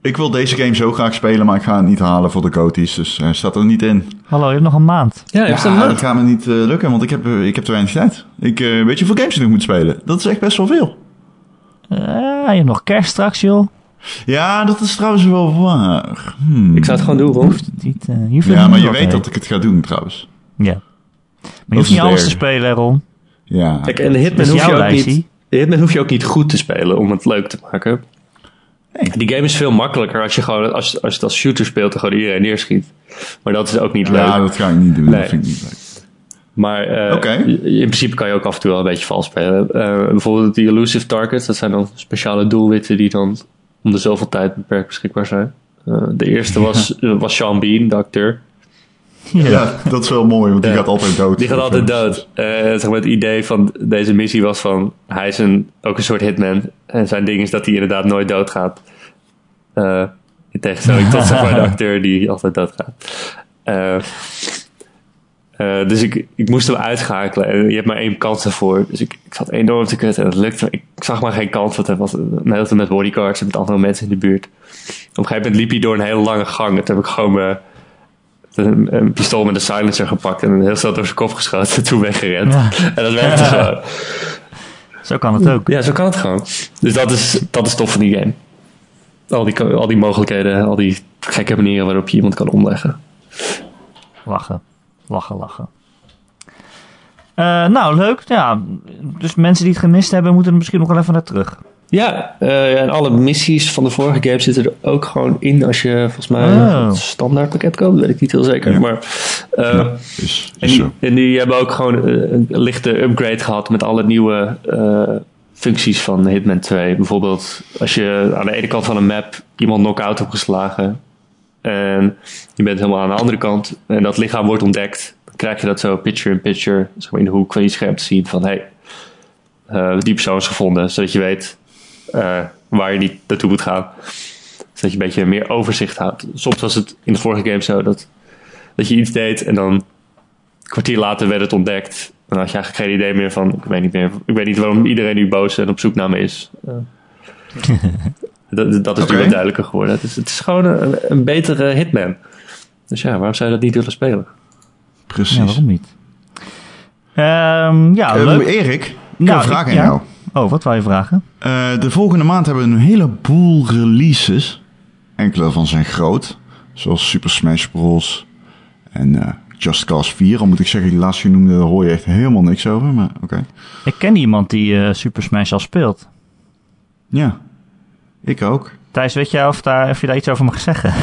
Ik wil deze game zo graag spelen, maar ik ga het niet halen voor de Coties. Dus hij staat er niet in. Hallo, je hebt nog een maand. Ja, ja een maand. dat gaat me niet uh, lukken, want ik heb, uh, ik heb te weinig tijd. Ik, uh, weet je hoeveel games ik nog moet spelen? Dat is echt best wel veel. je hebt nog kerst straks, joh. Ja, dat is trouwens wel waar. Hmm. Ik zou het gewoon doen, Ron. Hoeft niet, ja, maar je weet dat ik het ga doen, trouwens. Ja. Maar je hoeft niet alles te spelen, Ron. Ja. Kijk, en de Hitman, hoef je ook niet, de Hitman hoef je ook niet goed te spelen om het leuk te maken. Die game is veel makkelijker als je gewoon als, als het als shooter speelt en gewoon iedereen neerschiet. Maar dat is ook niet leuk. Ja, dat ga ik niet doen. Dat vind ik niet leuk. Maar uh, in principe kan je ook af en toe wel een beetje vals spelen. Uh, bijvoorbeeld die elusive targets, dat zijn dan speciale doelwitten die dan om de zoveel tijd beperkt beschikbaar zijn. Uh, de eerste was, was Sean Bean, de acteur. Ja. ja, dat is wel mooi, want die gaat altijd dood. Die gaat altijd dood. Uh, zeg maar het idee van deze missie was van... Hij is een, ook een soort hitman. En zijn ding is dat hij inderdaad nooit doodgaat. Uh, in tegenstelling tot zeg maar, de acteur die altijd doodgaat. Uh, uh, dus ik, ik moest hem uitschakelen. En je hebt maar één kans ervoor. Dus ik, ik zat enorm te kutten en het lukte. Ik, ik zag maar geen kans. Want hij was met bodyguards en met andere mensen in de buurt. Op een gegeven moment liep hij door een hele lange gang. En toen heb ik gewoon mijn een, een, pistool met een silencer gepakt en heel snel door zijn kop geschoten en toen weggerend. Ja. En dat werkte ja. gewoon. Zo kan het ook. Ja, zo kan het gewoon. Dus dat is, dat is tof van die game. Al die, al die mogelijkheden, al die gekke manieren waarop je iemand kan omleggen. Lachen, lachen, lachen. Uh, nou, leuk. Ja, dus mensen die het gemist hebben, moeten er misschien nog wel even naar terug. Ja, uh, en alle missies van de vorige game zitten er ook gewoon in als je volgens mij oh. het standaard pakket koopt. weet ik niet heel zeker. Maar, uh, ja, is, is en, en, die hebben ook gewoon een lichte upgrade gehad met alle nieuwe uh, functies van Hitman 2. Bijvoorbeeld als je aan de ene kant van een map iemand knock-out hebt geslagen. En je bent helemaal aan de andere kant en dat lichaam wordt ontdekt. Dan krijg je dat zo picture-in-picture zeg maar in de hoek van je scherm te zien van hey, die persoon is gevonden. Zodat je weet uh, waar je niet naartoe moet gaan. Zodat je een beetje meer overzicht houdt. Soms was het in de vorige game zo dat, dat je iets deed en dan een kwartier later werd het ontdekt. En dan had je eigenlijk geen idee meer van, ik weet niet meer, ik weet niet waarom iedereen nu boos en op zoek naar me is. Uh, dat, dat is okay. duidelijker geworden. Het is, het is gewoon een, een, betere hitman. Dus ja, waarom zou je dat niet willen spelen? Precies. Ja, waarom niet? Um, ja, uh, leuk. Erik, ik nou, een vraag aan jou. Oh, wat wou je vragen? Uh, de volgende maand hebben we een heleboel releases. Enkele van zijn groot. Zoals Super Smash Bros. En uh, Just Cause 4. Al moet ik zeggen, die laatste je noemde, daar hoor je echt helemaal niks over. Maar oké. Okay. Ik ken iemand die uh, Super Smash al speelt. Ja, ik ook. Thijs, weet jij of, daar, of je daar iets over mag zeggen?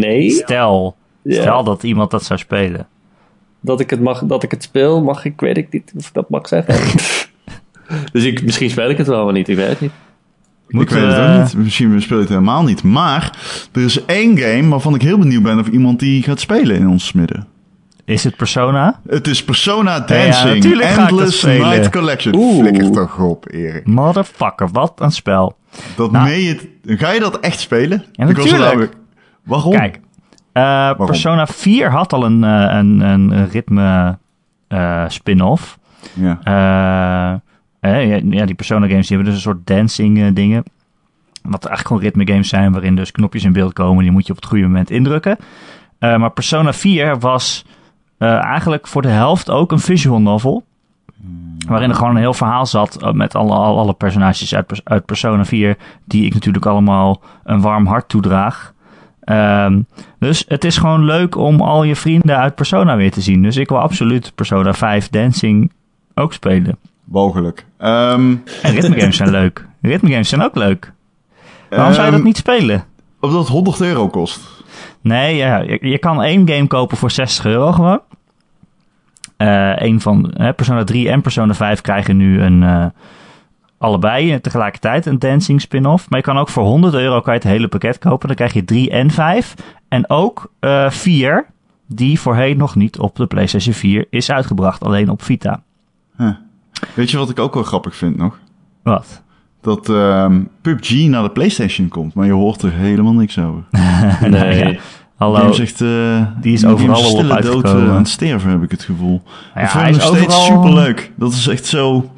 nee. Stel, yeah. stel dat iemand dat zou spelen. Dat ik het, mag, dat ik het speel, mag ik, weet ik niet of ik dat mag zeggen. Dus ik, misschien speel ik het wel, maar niet. Ik weet het niet. Moet, ik weet het ook niet. Misschien speel ik het helemaal niet. Maar er is één game waarvan ik heel benieuwd ben of iemand die gaat spelen in ons midden. Is het Persona? Het is Persona Dancing. Ja, Endless Night Collection. Oeh. Flikker toch op, Erik. Motherfucker, wat een spel. Dat nou, meen je... Ga je dat echt spelen? Ja, natuurlijk. Waarom? Kijk, uh, Waarom? Persona 4 had al een, een, een ritme uh, spin-off. Ja. Uh, ja, die Persona games die hebben dus een soort dancing uh, dingen. Wat eigenlijk gewoon ritme games zijn waarin dus knopjes in beeld komen. Die moet je op het goede moment indrukken. Uh, maar Persona 4 was eh, eigenlijk voor de helft ook een visual novel. Waarin er gewoon een heel verhaal zat eh, met alle, alle, alle personages uit, uit Persona 4. Die ik natuurlijk allemaal een warm hart toedraag. Ehm, dus het is gewoon leuk om al je vrienden uit Persona weer te zien. Dus ik wil absoluut Persona 5 Dancing ook spelen. Mogelijk. Ehm En ritme games zijn leuk. Ritme games zijn ook leuk. Waarom zou je dat ehm, niet spelen? Omdat het 100 euro kost. Nee, ja, je, je kan één game kopen voor 60 euro gewoon. Eh een van hè, Persona 3 en Persona 5 krijgen nu een, eh, allebei tegelijkertijd een dancing spin-off. Maar je kan ook voor 100 euro kan je het hele pakket kopen. Dan krijg je 3 en 5. En ook eh 4, die voorheen nog niet op de PlayStation 4 is uitgebracht. Alleen op Vita. Weet je wat ik ook wel grappig vind nog? Wat? Dat ehm, PUBG naar de PlayStation komt, maar je hoort er helemaal niks over. Nee. Ja. Hallo. Die is echt, eh, Die is overal al op stille dood uitgekomen. eh, aan het sterven, heb ik het gevoel. Ja, ik vind hij nog steeds overal- superleuk. Dat is echt zo...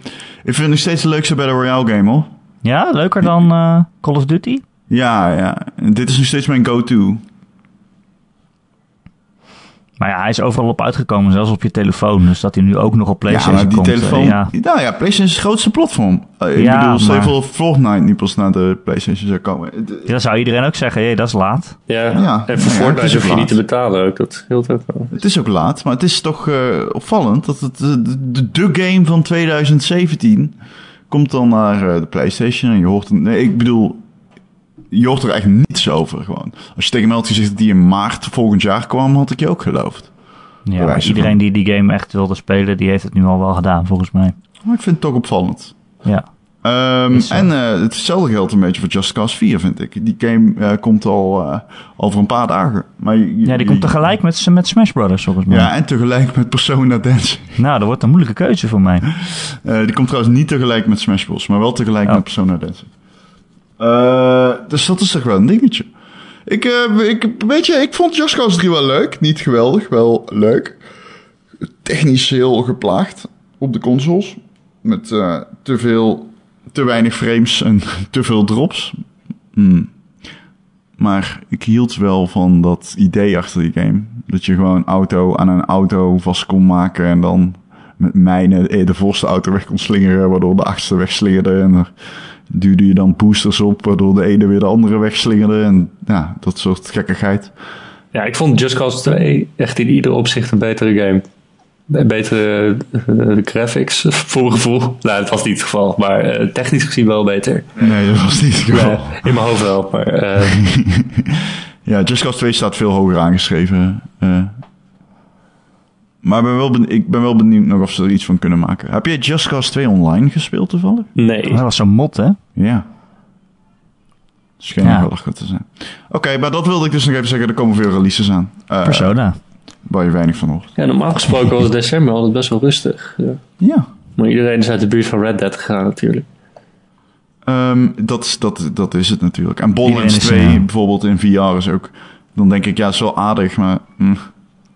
Ik vind het nog steeds de leukste Battle Royale game, hoor. Ja, leuker dan eh, Call of Duty? Ja, ja. En dit is nog steeds mijn go-to. Maar ja, hij is overal op uitgekomen, zelfs op je telefoon. Dus dat hij nu ook nog op Ja, PlayStation maar die komt. eh, telefoon... ja. Nou ja, PlayStation is het grootste platform. Eh, ik Ja, bedoel, stel maar- voor dat Fortnite nu pas naar de PlayStation zou komen. Ja, dan zou iedereen ook zeggen, hé, dat is laat. Ja, Ja, en ja, voor het Fortnite hoef je niet te betalen ook. Dat hield ook wel. Het is ook laat, maar het is toch eh, opvallend dat het de, de, de game van 2017 komt dan naar de PlayStation en je hoort een, nee, ik bedoel, je hoort er echt niets over gewoon. Als je tegen mij had gezegd dat die in maart volgend jaar kwam, had ik je ook geloofd. Ja, maar iedereen die die game echt wilde spelen, die heeft het nu al wel gedaan, volgens mij. Maar ik vind het toch opvallend. Ja, Ehm, zo. en eh, hetzelfde geldt een beetje voor Just Cause 4, vind ik. Die game eh, komt al eh, over een paar dagen. Maar je- ja die komt tegelijk met, met Smash Brothers, volgens mij. Ja, en tegelijk met Persona Dance. Nou, dat wordt een moeilijke keuze voor mij. Eh, die komt trouwens niet tegelijk met Smash Bros, maar wel tegelijk Oh. met Persona Dancing. Eh, dus dat is toch wel een dingetje. Ik, eh, ik, weet je, ik vond Just Cause 3 wel leuk. Niet geweldig, wel leuk. Technisch heel geplaagd op de consoles. Met eh, te veel, te weinig frames en te veel drops. Hmm. Maar ik hield wel van dat idee achter die game. Dat je gewoon auto aan een auto vast kon maken en dan met mijnen eh, de voorste auto weg kon slingeren, waardoor de achtste wegslingerde. En er duwde je dan boosters op, waardoor de ene weer de andere wegslingerde. En ja, dat soort gekkigheid. Ja, ik vond Just Cause 2 echt in ieder opzicht een betere game. Betere eh, graphics, voor mijn gevoel. Nou, dat was niet het geval, maar eh, technisch gezien wel beter. Nee, dat was niet het geval. In mijn hoofd wel, maar eh, Ja, Just Cause 2 staat veel hoger aangeschreven. Maar ik ben, wel ben, ik ben wel benieuwd nog of ze er iets van kunnen maken. Heb jij Just Cause 2 online gespeeld toevallig? nee. Dat was zo'n mot, hè? Ja. Schijnt Ja. wel goed te zijn. Oké, maar dat wilde ik dus nog even zeggen. Er komen veel releases aan. eh, Persona. Waar je weinig van hoort. Ja, normaal gesproken was december altijd best wel rustig. Ja. Ja. Maar iedereen is uit de buurt van Red Dead gegaan natuurlijk. Ehm, dat, is- dat, dat is het natuurlijk. En Borderlands Iedereen 2 is, ja. bijvoorbeeld in VR is ook... Dan denk ik, ja, het is wel aardig, maar... mm.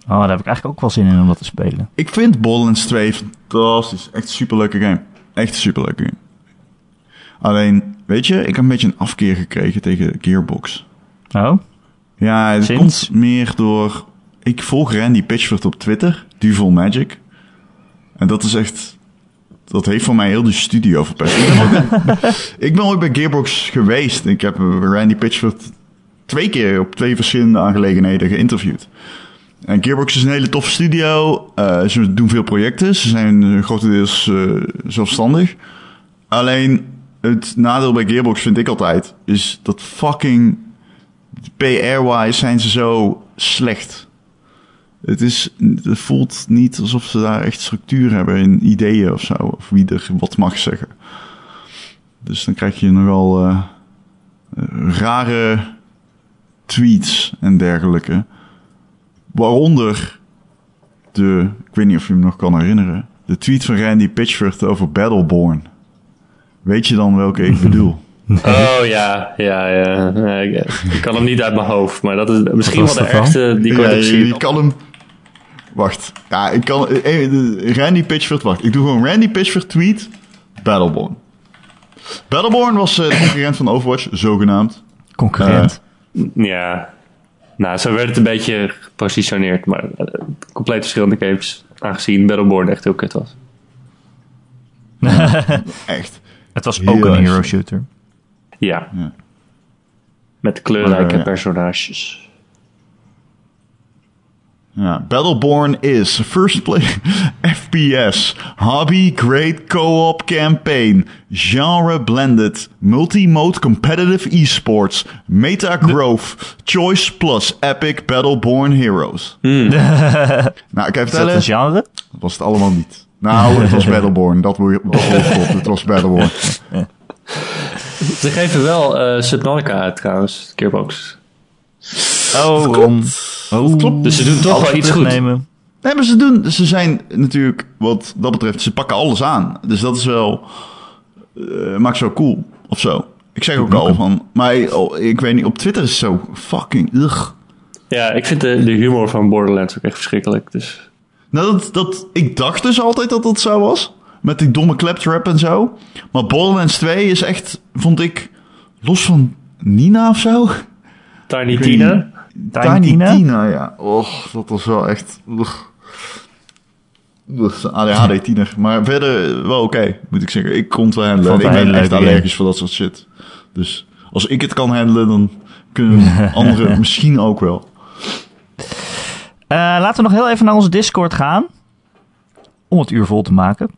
Oh, daar heb ik eigenlijk ook wel zin in om dat te spelen. Ik vind Borderlands 2 fantastisch. Echt een superleuke game. Echt een superleuke game. Alleen, weet je, ik heb een beetje een afkeer gekregen tegen Gearbox. Oh? Ja, het Sinds? komt meer door... Ik volg Randy Pitchford op Twitter, Duvel Magic. En dat is echt... Dat heeft voor mij heel de studio verpest. Ik ben ooit bij Gearbox geweest. Ik heb Randy Pitchford twee keer op twee verschillende aangelegenheden geïnterviewd. En Gearbox is een hele toffe studio. Eh, ze doen veel projecten. Ze zijn eh, grotendeels eh, zelfstandig. Alleen het nadeel bij Gearbox vind ik altijd... is dat fucking... PR-wise zijn ze zo slecht. Het, is, het voelt niet alsof ze daar echt structuur hebben in ideeën of zo. Of wie er wat mag zeggen. Dus dan krijg je nogal eh, rare tweets en dergelijke. Waaronder de, ik weet niet of je hem nog kan herinneren, de tweet van Randy Pitchford over Battleborn. Weet je dan welke ik bedoel? Oh ja, ja, ja. Ik, ik kan hem niet uit mijn hoofd, maar dat is misschien wel de ergste die ik Ja, je kan hem. Wacht. Ja, ik kan. eh, eh, Randy Pitchford, wacht. Ik doe gewoon Randy Pitchford tweet. Battleborn. Battleborn was eh, de concurrent van Overwatch, zogenaamd. Concurrent. Ja, nou, zo werd het een beetje gepositioneerd. Maar eh, compleet verschillende games. Aangezien Battleborn echt heel kut was. Echt. Het was Heel ook een hero shooter. Ja. Ja. Met kleurrijke Maar, ja. personages. Ja, Battleborn is first play FPS, hobby great co-op campaign, genre blended, multi-mode competitive esports, meta growth, choice plus epic Battleborn heroes. nou, ik ga Is dat een genre? dat was het allemaal niet. Nou, het was Battleborn, dat moet je het was Battleborn. Ze geven wel eh Subnautica uit trouwens, Gearbox. Oh. Oh, klopt. Dus ze doen toch alles wel iets goed. terugnemen. Nee, maar ze doen, ze zijn natuurlijk, wat dat betreft, ze pakken alles aan. Dus dat is wel, eh maakt zo cool, of zo. Ik zeg ook al van, maar oh, ik weet niet, op Twitter is het zo fucking ugh. Ja, ik vind de, de humor van Borderlands ook echt verschrikkelijk. Dus Nou, dat, dat, ik dacht dus altijd dat dat zo was. Met die domme claptrap en zo. Maar Borderlands 2 is echt, vond ik, los van Nina of zo. Tiny Tina. Niet. Tiny Tina? ja. Och, dat was wel echt... Ugh. Dat is een ADHD tiener. Maar verder wel oké, moet ik zeggen. Ik kon het wel handelen. Ik ben echt allergisch voor dat soort shit. Dus als ik het kan handelen, dan kunnen anderen misschien ook wel. Eh, laten we nog heel even naar onze Discord gaan. Om het uur vol te maken.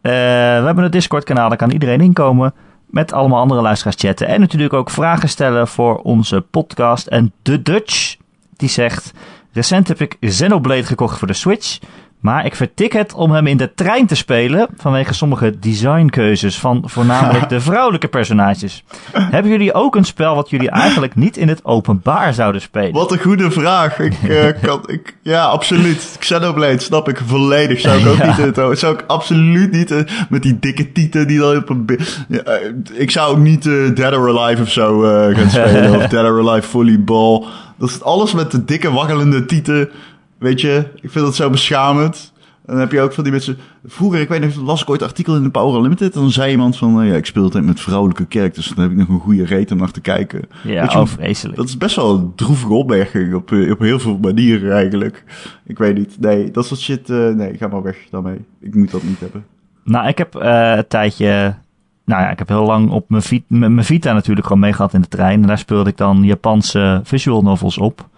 Eh, we hebben een Discord-kanaal, daar kan iedereen inkomen. Met allemaal andere luisteraars chatten. En natuurlijk ook vragen stellen voor onze podcast. En de Dutch, die zegt... Recent heb ik Xenoblade gekocht voor de Switch. Maar ik vertik het om hem in de trein te spelen. Vanwege sommige designkeuzes van voornamelijk de vrouwelijke personages. Hebben jullie ook een spel wat jullie eigenlijk niet in het openbaar zouden spelen? Wat een goede vraag. Ik, eh, kan, ik, ja, absoluut. Xenoblade snap ik volledig. Zou ik ook Ja. niet in het Zou ik absoluut niet eh, met die dikke tieten die dan op een... eh, ik zou ook niet Dead or Alive of zo gaan spelen. of Dead or Alive Volleyball. Dat is alles met de dikke waggelende tieten. Weet je, ik vind dat zo beschamend. En dan heb je ook van die mensen... Vroeger, ik weet nog, las ik ooit een artikel in de Power Unlimited. En dan zei iemand van, eh, ja, ik speel altijd met vrouwelijke kerk. Dus dan heb ik nog een goede reet om naar te kijken. Ja, je, oh, vreselijk. dat is best wel een droevige opmerking op, eh, op heel veel manieren eigenlijk. Ik weet niet. Nee, dat soort shit. eh, nee, ga maar weg daarmee. Ik moet dat niet hebben. Nou, ik heb eh, een tijdje... Nou ja, ik heb heel lang op mijn Vita natuurlijk gewoon meegehad in de trein. En daar speelde ik dan Japanse visual novels op.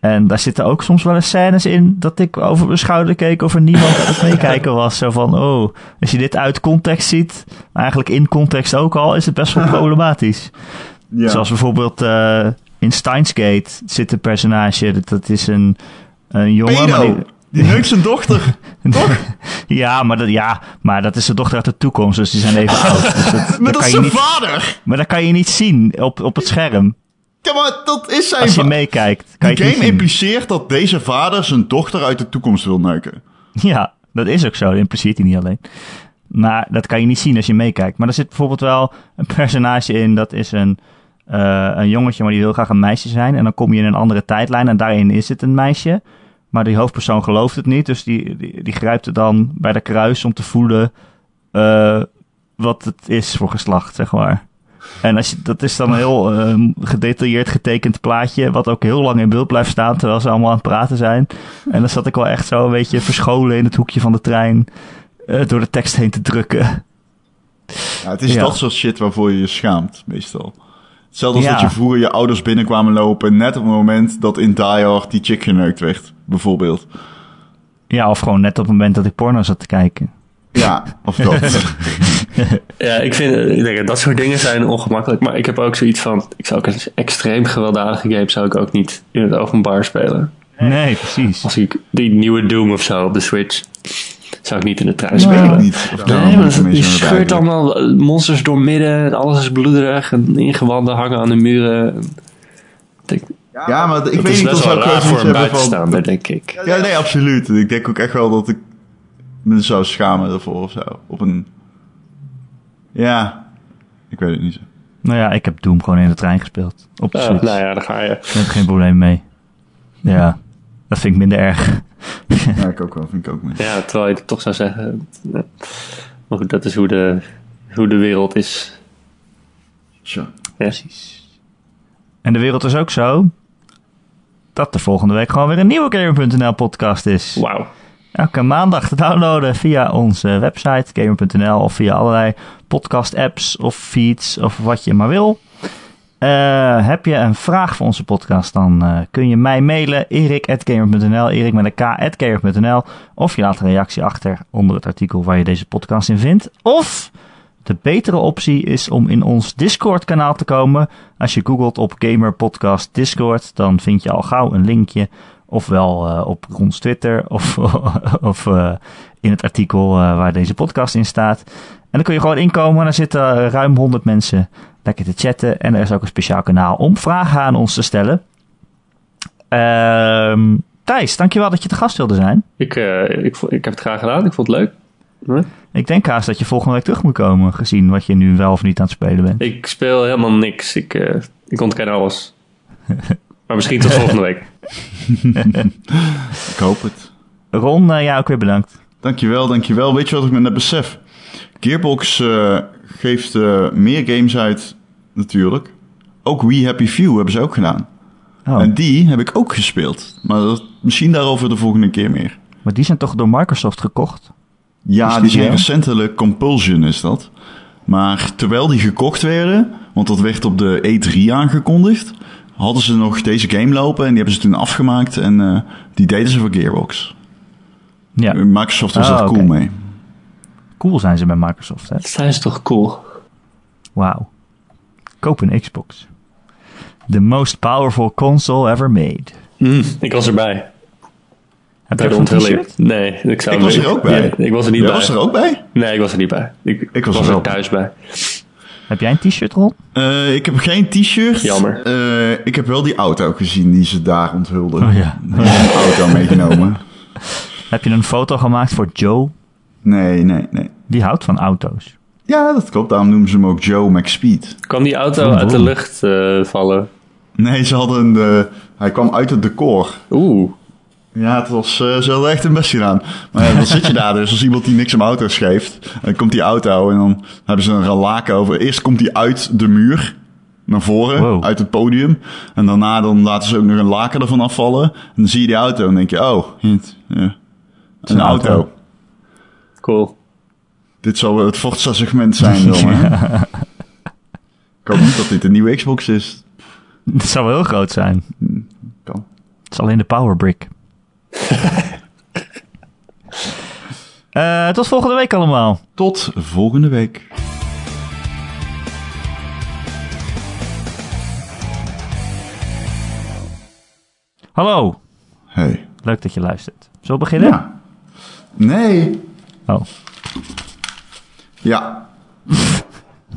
En daar zitten ook soms wel eens scènes in dat ik over mijn schouder keek of er niemand aan het meekijken was. Zo van, oh, als je dit uit context ziet, eigenlijk in context ook al, is het best wel problematisch. Ja. Zoals bijvoorbeeld eh, in Steins Gate zit een personage, dat, dat is een, een jongen... maar die-! Die neukt zijn dochter. ja, maar dat, ja, maar dat is de dochter uit de toekomst, dus die zijn even oud. Dus dat, Maar dat is zijn niet, vader! maar dat kan je niet zien op, op het scherm. Ja, maar dat is zijn Als je meekijkt, kan je het game impliceert dat deze vader zijn dochter uit de toekomst wil neuken. Ja, dat is ook zo. Dat impliceert hij niet alleen. Maar dat kan je niet zien als je meekijkt. Maar er zit bijvoorbeeld wel een personage in. Dat is een, eh, een jongetje, maar die wil graag een meisje zijn. En dan kom je in een andere tijdlijn en daarin is het een meisje. Maar die hoofdpersoon gelooft het niet. Dus die, die, die grijpt er dan bij de kruis om te voelen eh, wat het is voor geslacht, zeg maar. En als je, dat is dan een heel eh, gedetailleerd getekend plaatje, wat ook heel lang in beeld blijft staan terwijl ze allemaal aan het praten zijn. En dan zat ik wel echt zo een beetje verscholen in het hoekje van de trein eh, door de tekst heen te drukken. Ja, het is Ja. dat soort shit waarvoor je je schaamt, meestal. Hetzelfde als Ja. dat je vroeger je ouders binnenkwamen lopen... net op het moment dat in Die Hard die chick geneukt werd, bijvoorbeeld. Ja, of gewoon net op het moment dat ik porno zat te kijken. Ja, of dat. Ja, ik vind ik denk, dat dat soort dingen zijn ongemakkelijk. Maar ik heb ook zoiets van, ik zou ook een extreem gewelddadige game zou ik ook niet in het openbaar spelen. Nee, precies. Als ik die nieuwe Doom of zo op de Switch, zou ik niet in de trein Nou, spelen. niet. Nee, maar je scheurt allemaal eh, monsters door midden. Alles is bloederig. En ingewanden hangen aan de muren. Ik Ja, maar ik weet is niet of wel ik raar voor een van... buitenstaander, denk ik. Ja, nee, absoluut. Ik denk ook echt wel dat ik me zou schamen ervoor of zo. Op een... Ja, ik weet het niet zo. Nou ja, ik heb Doom gewoon in de trein gespeeld. Op de Ja, Switch. nou ja, daar ga je. Daar heb ik geen probleem mee. Ja, dat vind ik minder erg. Ja, ik ook wel. Vind ik ook mee. Ja, terwijl je het toch zou zeggen. Maar goed, dat is hoe de, hoe de wereld is. Tja. Ja. En de wereld is ook zo dat er volgende week gewoon weer een nieuwe Gamer.nl podcast is. Wauw. Elke maandag te downloaden via onze website gamer.nl of via allerlei podcast apps of feeds of wat je maar wil. Uh, heb je een vraag voor onze podcast, dan uh, kun je mij mailen erik.gamer.nl, erik met of je laat een reactie achter onder het artikel waar je deze podcast in vindt. Of de betere optie is om in ons Discord kanaal te komen. Als je googelt op Gamer Podcast Discord, dan vind je al gauw een linkje. Ofwel uh, op ons Twitter of, of uh, in het artikel uh, waar deze podcast in staat. En dan kun je gewoon inkomen en er zitten ruim 100 mensen lekker te chatten. En er is ook een speciaal kanaal om vragen aan ons te stellen. Ehm Thijs, dankjewel dat je te gast wilde zijn. Ik, ik, ik heb het graag gedaan, ik vond het leuk. Ik denk haast dat je volgende week terug moet komen, gezien wat je nu wel of niet aan het spelen bent. Ik speel helemaal niks. Ik, uh, ik ontken alles. maar misschien tot volgende week. ik hoop het. Ron, uh, ja, ook weer bedankt. Dankjewel, dankjewel. Weet je wat ik me net besef? Gearbox uh, geeft meer games uit, natuurlijk. Ook We Happy Few hebben ze ook gedaan. Oh. En die heb ik ook gespeeld. Maar dat, misschien daarover de volgende keer meer. Maar die zijn toch door Microsoft gekocht? Ja, die zijn recentelijk Compulsion is dat. Maar terwijl die gekocht werden, want dat werd op de E3 aangekondigd, hadden ze nog deze game lopen en die hebben ze toen afgemaakt en uh, die deden ze voor Gearbox. Ja. Microsoft was oh, daar cool mee. Cool zijn ze bij Microsoft, hè? Zijn ze toch cool? Wauw. Koop een Xbox. The most powerful console ever made. Mm, ik was erbij. Heb je een t-shirt? Nee, ik, zou ik was er ook bij. Ja, ik was er niet Jij bij. was er ook bij? Nee, ik was er niet bij. Ik, ik was, was er, er thuis bij. Heb jij een t-shirt, Ron? Uh, ik heb geen t-shirt. Jammer. Uh, ik heb wel die auto gezien die ze daar onthulden. Oh ja. Ik heb een auto meegenomen. Heb je een foto gemaakt voor Joe? Nee, nee, nee. Die houdt van auto's. Ja, dat klopt. Daarom noemen ze hem ook Joe McSpeed. Kwam die auto uit de lucht uh, vallen? Nee, ze hadden een... hij kwam uit het decor. Oeh. Ja, het was, uh, ze hadden echt een best gedaan. Maar ja, dan zit je daar dus als iemand die niks om auto's geeft. Dan komt die auto en dan hebben ze een laken over. Eerst komt die uit de muur naar voren, wow. uit het podium. En daarna dan laten ze ook nog een laken ervan afvallen. En dan zie je die auto en denk je, oh, hint, ja. een, een auto. auto. Cool. Dit zal het Forza-segment zijn dan, hè? Ik hoop niet dat dit een nieuwe Xbox is. Het zou wel heel groot zijn. Kan. Het is alleen de power brick. Uh, tot volgende week allemaal. Tot volgende week. Hallo. Hey. Leuk dat je luistert. Zullen we beginnen? Ja. Nee. Oh. Ja.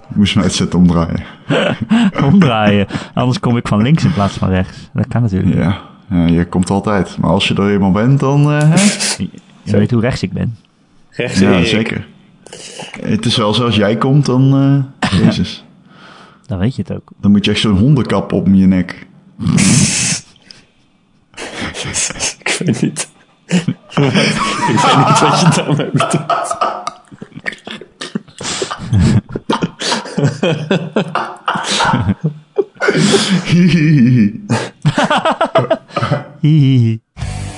Moest mij het zetten omdraaien. omdraaien. Anders kom ik van links in plaats van rechts. Dat kan natuurlijk. Ja. Ja, je komt altijd. Maar als je er eenmaal bent, dan... Uh, hè? Je, je weet hoe rechts ik ben. Rechts ja, ik. zeker. Het is wel zo, als jij komt, dan... Uh, Jezus. Dan weet je het ook. Dan moet je echt zo'n hondenkap op je nek. ik weet niet. ik weet niet wat je daarmee bedoelt. Hihihi.